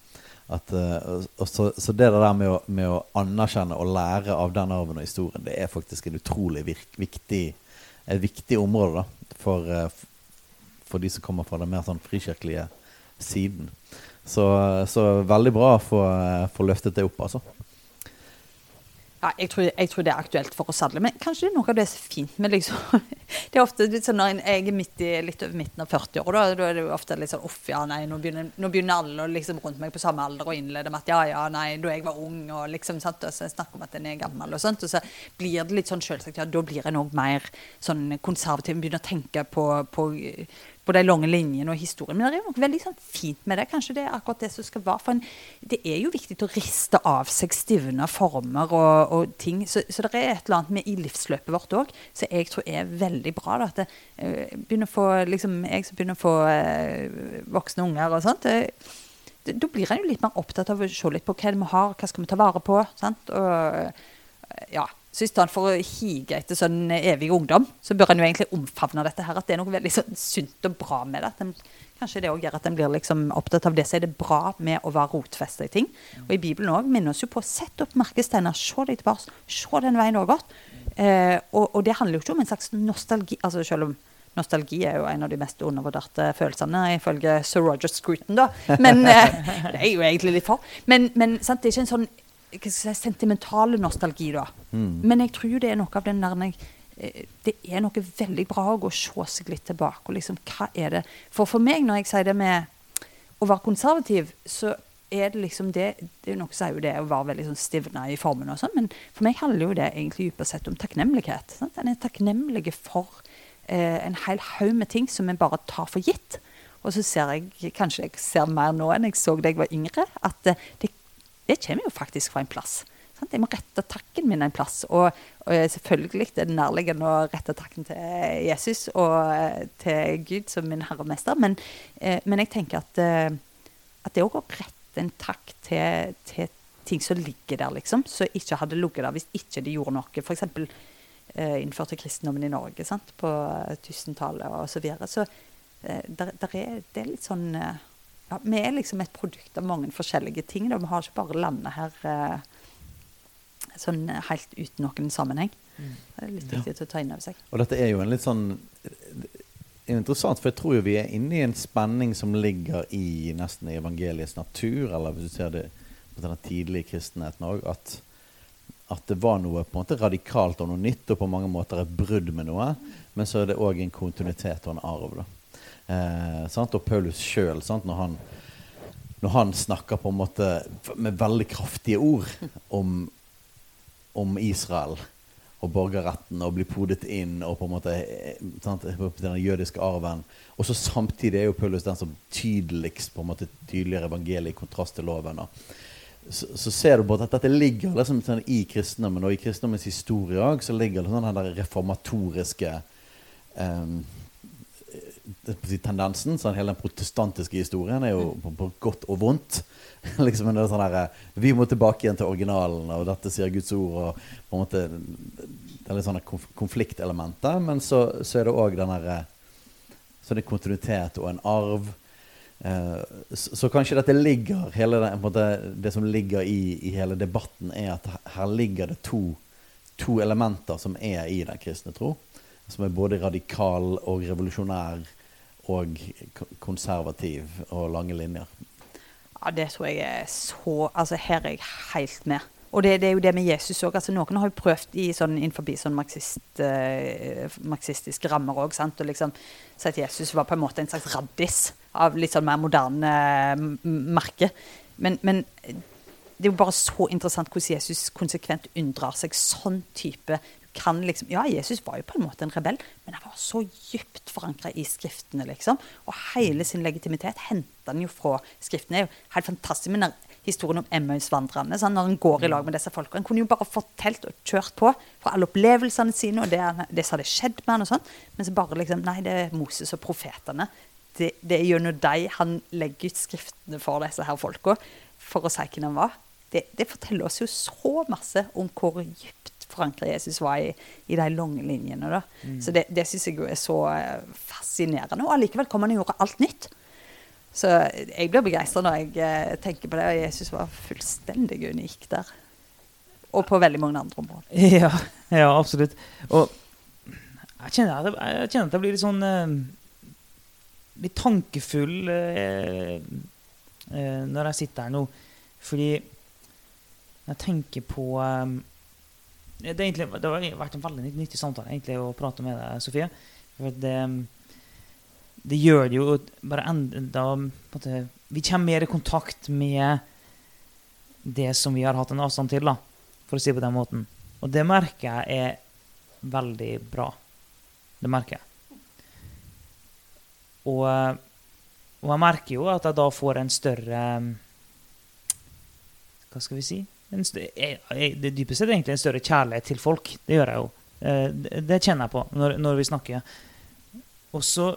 At, uh, så, så, det der med å, med å, anerkjenne og lære av den arven og historien, det er faktisk en utrolig virk, viktig, et viktig område da, for, uh, for de som kommer fra den mer sånn frikirkelige siden. Så, så veldig bra å få, få løftet det opp, altså.
Ja, jeg tror, jeg tror, det er aktuelt for oss alle. Men kanskje det er noe av det som er fint med liksom Det er ofte litt sånn når jeg er midt i, litt over midten av 40-åra, da, da, er det jo ofte litt sånn Uff, ja, nei, nå begynner, nå begynner alle liksom rundt meg på samme alder å innlede med at ja, ja, nei, da jeg var ung, og liksom sant, og så snakker om at en er gammel og sånt. Og så blir det litt sånn selvsagt, ja, da blir en òg mer sånn konservativ, begynner å tenke på, på på de lange linjene og historien. Men det er jo noe veldig sånn, fint med det. Kanskje det er akkurat det som skal være. For en, det er jo viktig å riste av seg stivna former og, og ting. Så, så, det er et eller annet med i livsløpet vårt òg som jeg tror er veldig bra. Da, at det, uh, få, liksom, Jeg som begynner å få uh, voksne unger og sånt. Uh, da blir en jo litt mer opptatt av å se litt på hva vi har, hva skal vi ta vare på. Sant? Og ja, så i stedet for å hige etter sånn evig ungdom, så bør en jo egentlig omfavne dette her. At det er noe veldig sånn sunt og bra med det. Den, kanskje det òg gjør at en blir liksom opptatt av det. Så er det bra med å være rotfesta i ting. Og i Bibelen òg minner oss jo på å sette opp merkesteiner. Se deg tilbake. Se den veien du har gått. Eh, og, og, det handler jo ikke om en slags nostalgi. altså selv om Nostalgi er jo en av de mest undervurderte følelsene, ifølge Sir Roger Scruton. da. Men eh, Det er jo egentlig litt for. Men, men sant, det er ikke en sånn si, sentimentale nostalgi, da. Mm. Men jeg tror det er noe av den der eh, det er noe veldig bra å gå se seg litt tilbake. og liksom, hva er det? For for meg, når jeg sier det med å være konservativ, så er det liksom det det er jo Noe sier jo det å være veldig sånn stivna i formen, og sånn, men for meg handler jo det egentlig dypest sett om takknemlighet. Sant? En er takknemlig for eh, en hel haug med ting som en bare tar for gitt. Og så ser jeg kanskje jeg ser mer nå enn jeg så da jeg var yngre, at det det det kommer jo faktisk fra en plass. Sant? Jeg må rette takken min en plass. Og, og selvfølgelig er det nærliggende å rette takken til Jesus og eh, til Gud som min herre og mester, men, eh, men jeg tenker at, eh, at det òg å rette en takk til, til, ting som ligger der, liksom, som ikke hadde ligget der hvis ikke de gjorde noe. F.eks. Eh, innførte kristendommen i Norge sant? på 1000-tallet osv. Så, videre. så eh, der, der er, det er litt sånn eh, ja, Vi er liksom et produkt av mange forskjellige ting. Da. Vi har ikke bare landet her eh, sånn helt uten noen sammenheng. Mm. Det er litt viktig ja. å ta inn over seg.
Og dette er jo en litt sånn interessant, for jeg tror jo vi er inne i en spenning som ligger i nesten i evangeliets natur, eller hvis du ser det på den tidlige kristenheten òg, at, at, det var noe på en måte radikalt og noe nytt, og på mange måter et brudd med noe. Men så er det òg en kontinuitet og en arv. da. Eh, og Paulus sjøl, når, han, når han snakker på en måte med veldig kraftige ord om, om Israel og borgerretten og bli podet inn og på en måte eh, sant, den jødiske arven. Og så samtidig er jo Paulus den som tydeligst på en måte tydeligere evangeliet i kontrast til loven. Så, så, ser du på at dette ligger liksom sånn i kristendommen, og i kristendommens historie òg ligger det sånn den reformatoriske um, tendensen. Sånn, hele den protestantiske historien er jo på, på godt og vondt. liksom en sånn der, Vi må tilbake igjen til originalen, og dette sier Guds ord. og på en måte Det er litt sånne konfliktelementer. Men så, så er det òg den derre Så det er kontinuitet og en arv. Eh, så, så, kanskje dette ligger hele det, måte, det som ligger i, i, hele debatten, er at her ligger det to, to elementer som er i den kristne tro som er både radikal og revolusjonær og konservativ og lange linjer.
Ja, det tror jeg er så Altså, her er jeg helt med. Og det, det er jo det med Jesus òg. Altså, noen har jo prøvd i sånn, innenfor sånn marxist, eh, marxistiske rammer òg. Og liksom si at Jesus var på en måte en slags raddis av litt sånn mer moderne eh, merke. Men, men, det er jo bare så interessant hvordan Jesus konsekvent unndrar seg sånn type kan liksom Ja, Jesus var jo på en måte en rebell, men han var så dypt forankra i Skriftene, liksom. Og hele sin legitimitet henta han jo fra Skriftene. Det er jo helt fantastisk med historien om Emmaus-vandrerne. Sånn, når han går i lag med disse folka. Han kunne jo bare fortalt og kjørt på fra alle opplevelsene sine og det, det som hadde skjedd med han og sånn. Men så bare liksom Nei, det er Moses og profetene. Det, det er gjennom dem han legger ut skriftene for disse her folka, for å si hvem han var. Det, det, forteller oss jo så masse om hvor dypt forankra Jesus var i, i de lange linjene. Da. Mm. Så det, det syns jeg jo er så eh, fascinerende. Og allikevel kommer han og gjorde alt nytt. Så jeg blir begeistra når jeg eh, tenker på det, og Jesus var fullstendig unik der. Og på veldig mange andre områder.
Ja, ja absolutt. Og jeg kjenner at jeg, kjenner at jeg blir litt sånn eh, Litt tankefull eh, når jeg sitter her nå. Fordi jeg tenker på det, egentlig, det har vært en veldig nyttig samtale egentlig, å prate med deg, Sofie. For det, det gjør det jo bare enda måte, Vi kommer mer i kontakt med det som vi har hatt en avstand til, da, for å si det på den måten. Og det merker jeg er veldig bra. Det merker jeg. Og, og jeg merker jo at jeg da får en større Hva skal vi si? Større, jeg, jeg, det dypeste er egentlig en større kjærlighet til folk. Det gjør jeg jo. Eh, det, det kjenner jeg på når, når vi snakker. Og så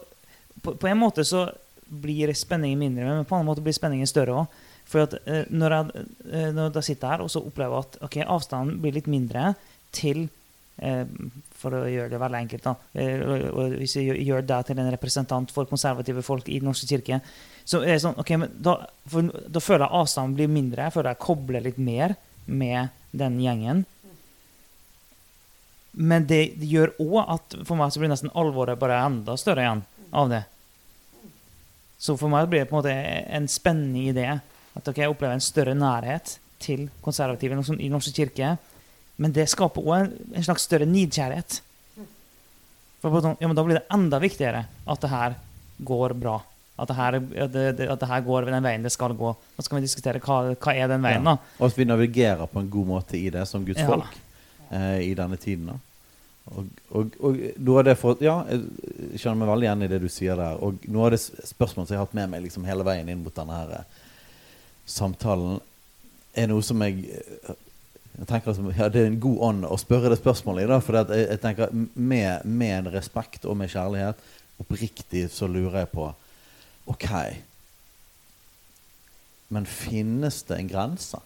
på, på, en måte så blir spenningen mindre, men på en annen måte blir spenningen større òg. For at, eh, når, jeg, eh, når jeg sitter her og så opplever at okay, avstanden blir litt mindre til For å gjøre det veldig enkelt, da. Eh, og, hvis jeg gjør, deg til en representant for konservative folk i Den norske kirke, så er det sånn, ok, men da, da føler jeg avstanden blir mindre. Jeg føler jeg kobler litt mer med den gjengen. Men det, det gjør òg at for meg så blir nesten alvoret bare enda større igjen av det. Så for meg blir det på en måte en spennende idé. At okay, jeg opplever en større nærhet til konservative i Den Norske kirke. Men det skaper òg en, en, slags større nidkjærlighet. For sånn, ja, men Da blir det enda viktigere at det her går bra. At det, her, at, det, at det her går den veien det skal gå. Nå skal vi diskutere hva, hva er den veien. da.
Og at vi navigerer på en god måte i det som Guds ja. folk eh, i denne tiden. da. Og, og, og, noe av det for, ja, Jeg kjenner meg veldig igjen i det du sier der. Og noe av det spørsmålet som jeg har hatt med meg liksom hele veien inn mot denne her eh, samtalen, er noe som jeg eh, jeg tenker at, ja, Det er en god ånd å spørre det spørsmålet i. For jeg, jeg, tenker med, med respekt og med kjærlighet, oppriktig, så lurer jeg på OK. Men finnes det en grense?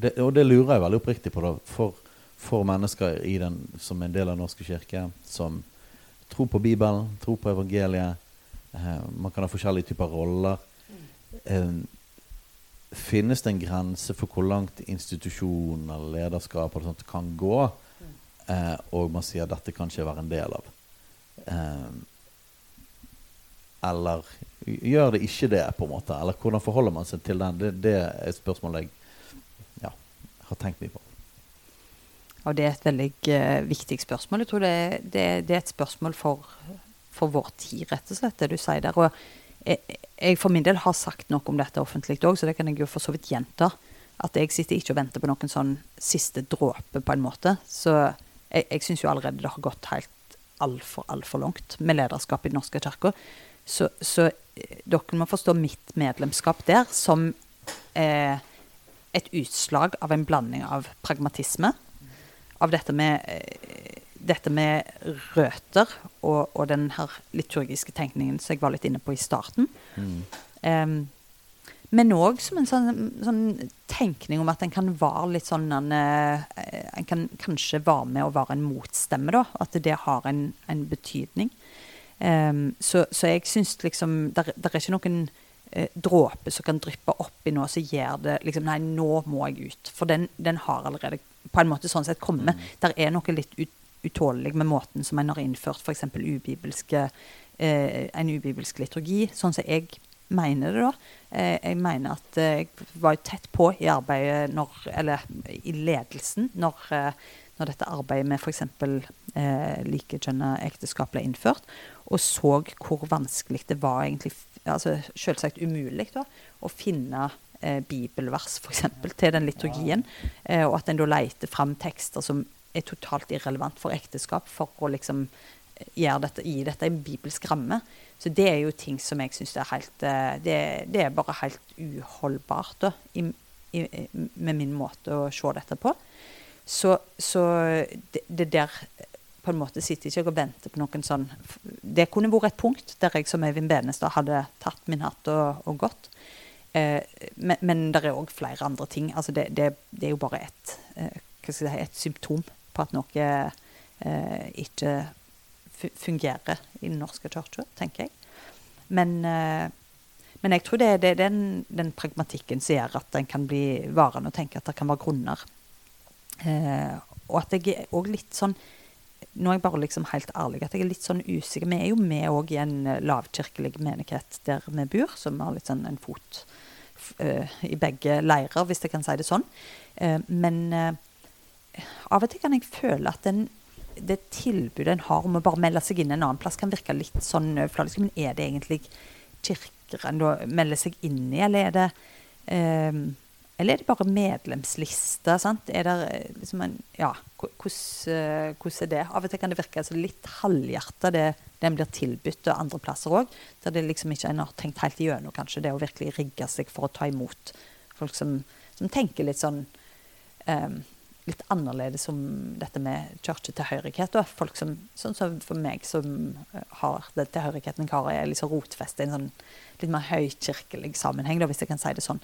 Det, og det lurer jeg veldig oppriktig på. da, for for mennesker i den, som en del av Den Norske kirke, som tror på Bibelen, tror på evangeliet. Eh, man kan ha forskjellige typer roller. Eh, finnes det en grense for hvor langt institusjon eller lederskap eller sånt kan gå? Eh, og man sier at dette kan ikke være en del av. Eh, eller gjør det ikke det, på en måte? Eller hvordan forholder man seg til den? Det, det er et spørsmål jeg ja, har tenkt mye på.
Og det er et veldig uh, viktig spørsmål. Jeg tror det, det, det er et spørsmål for, for, vår tid, rett og slett, det du sier der. Og jeg, for min del har sagt noe om dette offentlig òg, så det kan jeg jo for så vidt gjenta. At jeg sitter ikke og venter på noen sånn siste dråpe, på en måte. Så jeg, jeg syns jo allerede det har gått helt altfor, altfor langt med lederskap i Den norske kirka. Så, så, eh, dere må forstå mitt medlemskap der som eh, et utslag av en blanding av pragmatisme av dette med, eh, dette med røter og, og, den her liturgiske tenkningen som jeg var litt inne på i starten. Mm. Um, men òg som en sånn, sånn, tenkning om at en kan være litt sånn En, en kan kanskje være med å være en motstemme, da. At det har en, en betydning. Um, så, så, jeg syns liksom Det er ikke noen eh, dråpe som kan dryppe oppi noe som gjør det liksom Nei, nå må jeg ut. For den, den har allerede på en måte sånn sett komme. Mm. Der er noe litt ut, utålelig med måten som en har innført f.eks. ubibelske eh, en ubibelsk liturgi, sånn som jeg mener det, da. Eh, jeg mener at eh, jeg var tett på i arbeidet når Eller i ledelsen når, eh, når dette arbeidet med f.eks. Eh, likekjønna ekteskap ble innført, og så hvor vanskelig det var egentlig altså Selvsagt umulig da, å finne eh, bibelvers f.eks. til den liturgien. Eh, og at en da leter fram tekster som er totalt irrelevant for ekteskap, for å liksom gjøre dette, gi dette en bibelsk ramme. Så det er jo ting som jeg syns er helt eh, det, det, er bare helt uholdbart da, i, i, med min måte å se dette på. Så, så det, det, der på en måte sitter ikke og venter på noen sånn Det kunne vært et punkt der jeg som Øyvind Benestad hadde tatt min hatt og, og gått. Eh, men, men det er òg flere andre ting. Altså det, det, er jo bare et, eh, si, et symptom at noe eh, ikke fungerer i Den norske kirka, tenker jeg. Men, eh, Men jeg tror det, det er den, den pragmatikken som gjør at en kan bli varende og tenke at det kan være grunner. Eh, og at jeg er òg litt sånn Nå er jeg bare liksom helt ærlig at jeg er litt sånn usikker. Vi er jo med i en eh, lavkirkelig menighet der vi bor, som har litt sånn en fot eh, i begge leirer, hvis jeg kan si det sånn. Eh, men eh, av og til kan jeg føle at den, det tilbudet en har om å bare melde seg inn en annen plass, kan virke litt sånn overfladisk. Men er det egentlig kirker en melder seg inn i, eller er det eh, eller er det bare medlemslister? sant? Er det eh, liksom en, ja, hvordan eh, hvordan er det? Av og til kan det virke altså litt halvhjerta, det den blir tilbudt og andre plasser òg. Der det liksom ikke en har tenkt helt igjennom, kanskje, det å virkelig rigge seg for å ta imot folk som, som tenker litt sånn eh, litt annerledes om dette med kirketilhørighet. da. Folk som, sånn som for meg, som eh, har den tilhørigheten jeg har, er liksom rotfestet i en sånn litt mer høykirkelig sammenheng, da, hvis jeg kan si det sånn.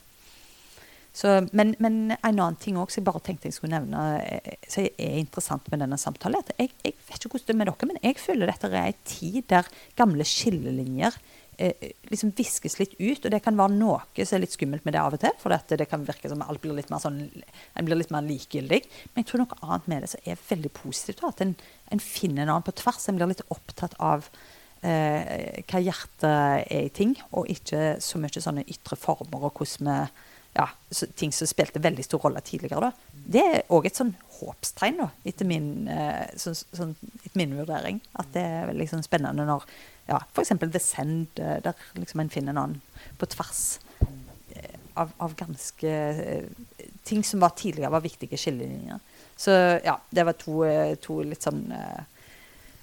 Så, men, men en annen ting også, som jeg bare tenkte jeg skulle nevne, eh, som er interessant med denne samtalen, jeg, jeg vet ikke hvordan det er med dere, men jeg føler dette er en tid der gamle skillelinjer liksom viskes litt ut. Og det kan være noe som er litt skummelt med det av og til, for det kan virke som alt blir litt mer sånn, blir litt mer likegyldig. Men jeg tror noe annet med det som er veldig positivt, at en, en finner en annen på tvers. En blir litt opptatt av eh, hva hjertet er i ting, og ikke så mye sånne ytre former og hvordan vi ja, ting som spilte veldig stor rolle tidligere. Da. Det er òg et sånn håpstegn, da, etter min, eh, så, sånn, etter min vurdering. At det er sånn spennende når ja, f.eks. The Send, eh, der liksom en finner en annen på tvers eh, av, av ganske eh, Ting som var tidligere var viktige skillelinjer. Så ja, det var to, to litt sånn eh,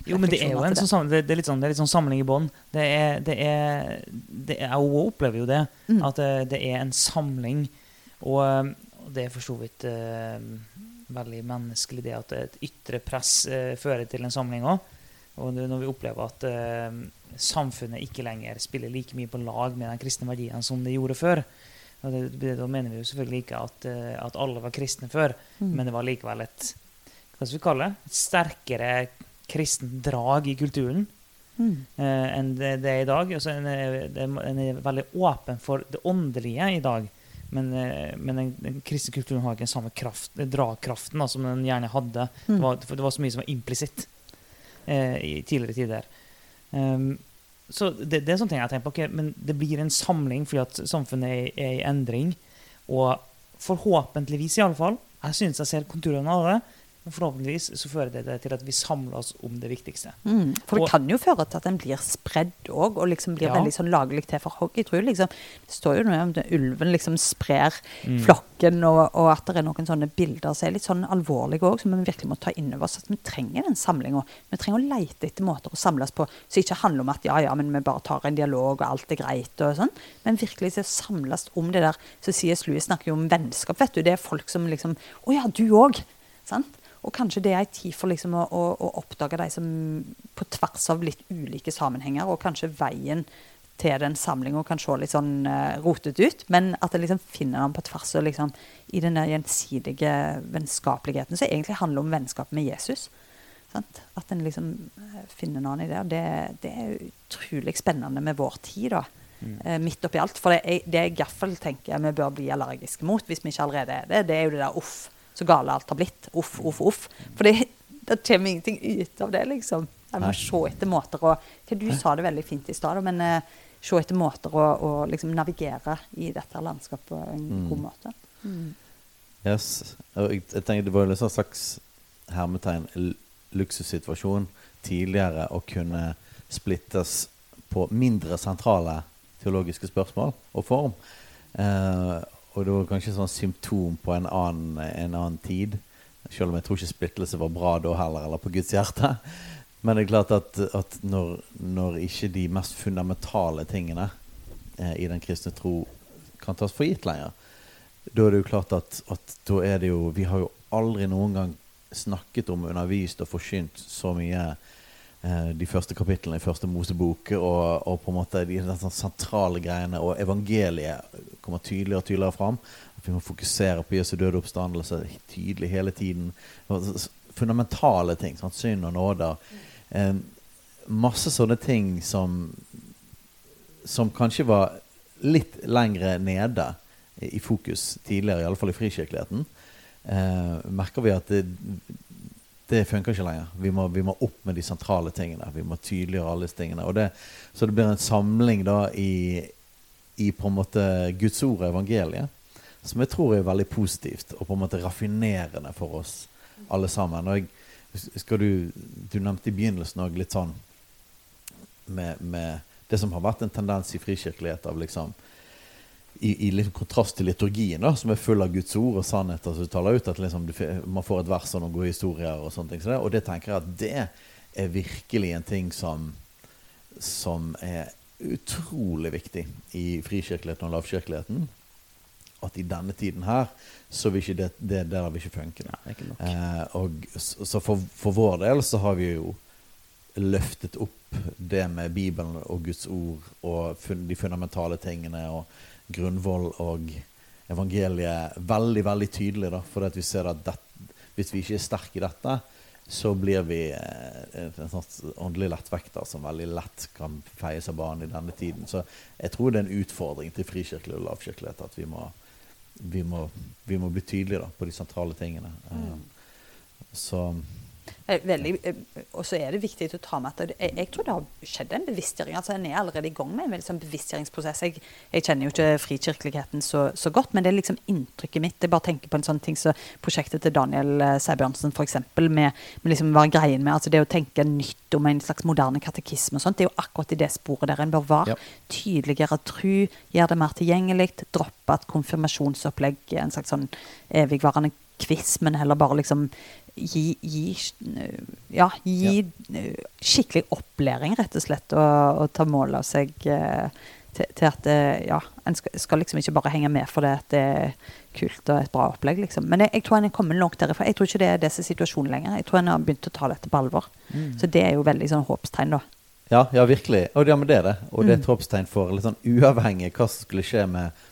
Jo, men det er jo en sånn, sam- det, er litt sånn, det er litt sånn samling i bånd. Det er, det er, det er, Jeg opplever jo det.
Mm.
At det, det er en samling. Og, um, og det er for så vidt uh, veldig menneskelig, det at et ytre press uh, fører til en samling òg. Og når vi opplever at uh, samfunnet ikke lenger spiller like mye på lag med de kristne verdiene som det gjorde før. Og det, da mener vi jo selvfølgelig ikke at, eh, at alle var kristne før,
Mm.
men det var likevel et hva skal vi kalle det, et sterkere kristent drag i kulturen
mm.
eh, enn det, det er i dag. Altså, en, er- en er veldig åpen for det åndelige i dag. Men, eh, men den, den kristne kulturen har ikke den samme kraft, dragkraften da, som den gjerne hadde.
Mm.
Det, var, det var så mye som var implisitt eh, i tidligere tider. Um, så det, det er sånne ting jeg tenker på. Okay, men det blir en samling fordi at samfunnet er, er i endring. Og forhåpentligvis, iallfall, jeg syns jeg ser konturene av det, forhåpentligvis så fører det, til at vi samler oss om det viktigste.
Mm. For det
Og-
kan jo føre til at en blir spredd òg, og liksom blir
Ja.
veldig sånn lagelig til for hogg. Jeg tror liksom, Det står jo noe om at ulven liksom sprer
Mm.
flokken, og, og at det er noen sånne bilder som er litt sånn alvorlige òg, som vi virkelig må ta inn over oss. At vi trenger den samlinga. Vi trenger å leite etter måter å samles på som ikke handler om at ja, ja, men vi bare tar en dialog, og alt er greit, og sånn. Men virkelig så samles om det der. Så C.S. Louis snakker jo om vennskap, vet du. Det er folk som liksom Å ja, du òg! Sant? Og kanskje det er en tid for liksom å, å, å oppdage de som på tvers av litt ulike sammenhenger, og kanskje veien til den samlinga kan se litt sånn uh, rotete ut, men at en liksom finner den på tvers og liksom i den gjensidige vennskapeligheten som egentlig handler om vennskap med Jesus. Sant? At en liksom eh, finner noen i det. og Det, det er utrolig spennende med vår tid, da.
Mm.
eh, midt oppi alt. For det, er- det jeg i hvert fall tenker vi bør bli allergiske mot, hvis vi ikke allerede er det, det er jo det der uff, så gale alt har blitt. Uff, uff, uff. For det, det kommer ingenting ut av det, liksom. Jeg må se etter måter å Du sa det veldig fint i stad, men eh, se etter måter å, å liksom navigere i dette landskapet på en
Mm.
god måte. Mm.
Yes. Og jeg, jeg tenker Det var jo en sånn slags hermetegn luksussituasjon tidligere å kunne splittes på mindre sentrale teologiske spørsmål og form. Eh, og det var kanskje sånn symptom på en annen, en annen tid. Selv om jeg tror ikke splittelse var bra da heller, eller på Guds hjerte. Men det er klart at, at når, når ikke de mest fundamentale tingene eh, i den kristne tro kan tas for gitt lenger, da er det jo klart at, at da er det jo Vi har jo aldri noen gang snakket om, undervist og forkynt så mye de første kapitlene i første Mosebok, og, og på en måte de sånn sentrale greiene, og evangeliet kommer tydeligere og tydeligere fram. At vi må fokusere på Jesu døde oppstandelse tydelig hele tiden. Fundamentale ting. Sant? Synd og nåder. Eh, masse sånne ting som som kanskje var litt lengre nede i fokus tidligere, i alle fall i frikirkeligheten, eh, merker vi at det, det funker ikke lenger. Vi må, vi må, opp med de sentrale tingene. Vi må tydeliggjøre alle disse tingene. Det, så det blir en samling da i, i på en måte Guds ord og evangeliet, som jeg tror er veldig positivt og på en måte raffinerende for oss alle sammen. Og jeg, du, du nevnte i begynnelsen òg litt sånn med, med, det som har vært en tendens i frikirkelighet av liksom i, i liksom kontrast til liturgien, da, som er full av Guds ord og sannheter som du taler ut, at liksom du, man får et vers og noen gode historier og sånne ting. Så det, og det tenker jeg at det er virkelig en ting som, som er utrolig viktig i frikirkeligheten og lavkirkeligheten. At i denne tiden her så vil ikke det, det der vil ikke funke.
Ja, ikke
eh, og, så for, for, vår del så har vi jo løftet opp det med Bibelen og Guds ord og de fundamentale tingene og grunnvoll og evangeliet veldig, veldig tydelig. da, For vi ser at det, hvis vi ikke er sterke i dette, så blir vi eh, en sånn åndelig lettvekter som veldig lett kan feies av banen i denne tiden. Så jeg tror det er en utfordring til frikirkelig og lavkirkelighet at vi må vi må, vi må bli tydelige da, på de sentrale tingene. Mm. Eh, så
og så er det viktig å ta med at jeg, jeg tror det har skjedd en bevisstgjøring. altså En er allerede i gang med en sånn bevisstgjøringsprosess. Jeg, jeg, kjenner jo ikke frikirkeligheten så, så, godt, men det er liksom inntrykket mitt. Jeg bare tenker på en sånn ting som så prosjektet til Daniel eh, Sæbjørnsen f.eks. Med, med liksom hva greien med altså det å tenke nytt om en slags moderne katekisme og sånt. Det er jo akkurat i det sporet der en bør være. Ja. Tydeligere tru, gjøre det mer tilgjengelig. Droppe et konfirmasjonsopplegg, en slags sånn evigvarende quiz, men heller bare liksom gi, gi, ja, gi ja. skikkelig opplæring, rett og slett, og, og ta mål av seg eh, til, til, at eh, ja, en skal, skal, liksom ikke bare henge med for det at det er kult og et bra opplegg. liksom. Men jeg, jeg tror en er kommet langt derifra. Jeg tror ikke det er disse situasjonen lenger. Jeg tror en har begynt å ta dette på alvor. Mm. Så det er jo veldig sånn håpstegn, da.
Ja, ja virkelig. Og, ja, men det er det. Og det er et mm. håpstegn for litt sånn uavhengig hva som skulle skje med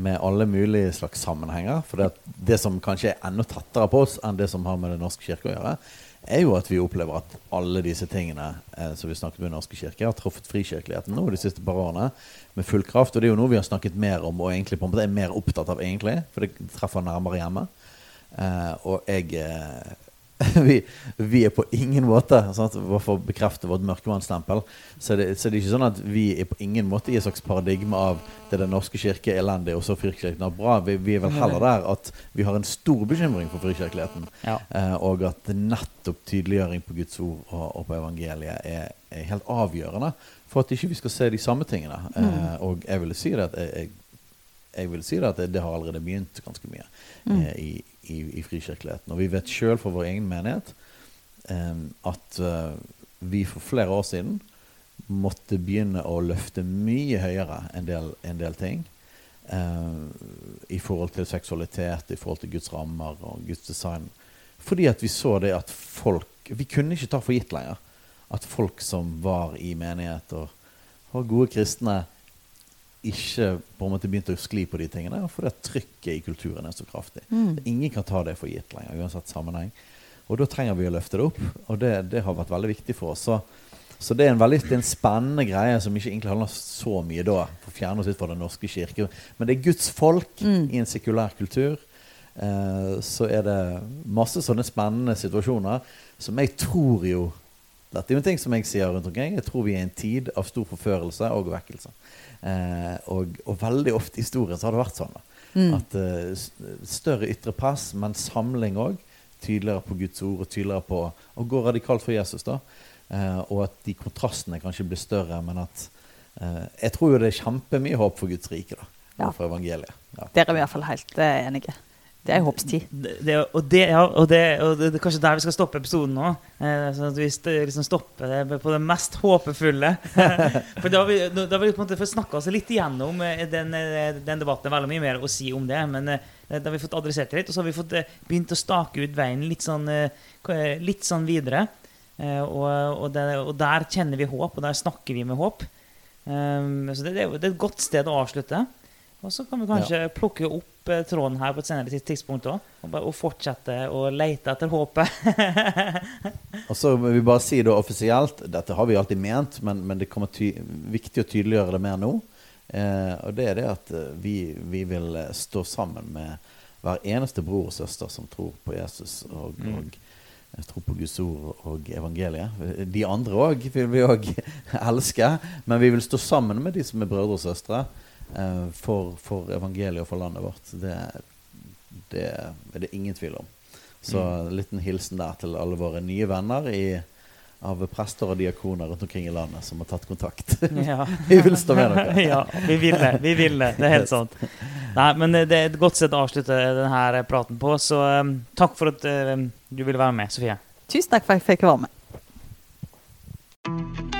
med alle mulige slags sammenhenger. For det, det, som kanskje er enda tettere på oss enn det som har med Den norske kirke å gjøre, er jo at vi opplever at alle disse tingene eh, som vi snakket med Den norske kirke, har truffet frikirkeligheten nå de siste par årene med full kraft. Og det er jo noe vi har snakket mer om og egentlig på en måte er mer opptatt av, egentlig, for det treffer nærmere hjemme. Eh, og jeg eh, vi, vi, er på ingen måte sant, For å bekrefte vårt mørkemannsstempel, så, det, så det er ikke sånn at vi er på ingen måte i et slags paradigme av det Den norske kirke er elendig, og så frikirken er bra. Vi, vi, er vel heller der at vi har en stor bekymring for frikirkeligheten. Ja. Eh, og at nettopp tydeliggjøring på Guds ord og, og på evangeliet er, er, helt avgjørende for at ikke vi skal se de samme tingene. Mm. Eh, og jeg vil si det at jeg, jeg vil si det at det, det har allerede begynt ganske mye mm. eh, i, i, i frikirkeligheten. Og vi vet sjøl for vår egen menighet eh, at eh, vi for flere år siden måtte begynne å løfte mye høyere en del, en del ting. Um, I forhold til seksualitet, i forhold til Guds rammer og Guds design. Fordi at vi så det at folk Vi kunne ikke ta for gitt lenger at folk som var i menighet og var gode kristne, ikke på en måte begynte å skli på de tingene. For det trykket i kulturen er så kraftig. Mm. Ingen kan ta det for gitt lenger. uansett sammenheng. Og da trenger vi å løfte det opp. Og det, det har vært veldig viktig for oss. Så, så det, er en veldig, det er en spennende greie som ikke egentlig handler så mye da, for å fjerne oss ut fra Den norske kirke. Men det er Guds folk mm. i en sekulær kultur. Eh, så er det masse sånne spennende situasjoner som jeg tror jo Dette er jo en ting som jeg sier rundt omkring. Jeg tror vi er i en tid av stor forførelse og vekkelse. Eh, og, og, veldig ofte i historien så har det vært sånn. Mm. At uh, større ytre press, men samling òg. Tydeligere på Guds ord og tydeligere på å gå radikalt for Jesus. da. Eh, og at de kontrastene kanskje blir større, men at eh, Jeg tror jo det er kjempemye håp for Guds rike. da, ja. For evangeliet. Ja.
Der er vi i hvert fall helt uh, enige. Det er håpstid.
Det, det, og, det, ja, og, det, og det, kanskje der vi skal stoppe episoden nå. Eh, sånn at vi liksom stopper det på det mest håpefulle. for da har vi, da har vi på en måte fått snakka oss litt igjennom eh, den, eh, den debatten. er veldig mye mer å si om det. Men eh, da har vi fått adressert det litt. Og så har vi fått eh, begynt å stake ut veien litt sånn, litt sånn videre. Og, og, og, der kjenner vi håp, og der snakker vi med håp. Um, så det, det, er et godt sted å avslutte. Og så kan vi kanskje ja. plukke opp Eh, tråden her på et senere tidspunkt òg. Og, og, fortsette å lete etter håpet.
og så vil vi bare si det offisielt, dette har vi alltid ment, men, men det kommer viktig å tydeliggjøre det mer nå. Eh, og det er det at eh, vi, vi vil eh, stå sammen med hver eneste bror og søster som tror på Jesus og,
Mm.
og tror på Guds ord og evangeliet. De andre òg vil vi òg elske, men vi vil stå sammen med de som er brødre og søstre for, for evangeliet og for landet vårt. Det, det er det ingen tvil om. Så en liten hilsen der til alle våre nye venner i, av prester og diakoner rundt omkring i landet som har tatt kontakt.
Ja.
vi vil stå med dere.
ja, vi vil det. Vi vil det. Det er helt sant. Nei, men det er et godt sett å avslutte denne praten på, så um, takk for at um, du ville være med, Sofie.
Tusen takk for at jeg fikk være med.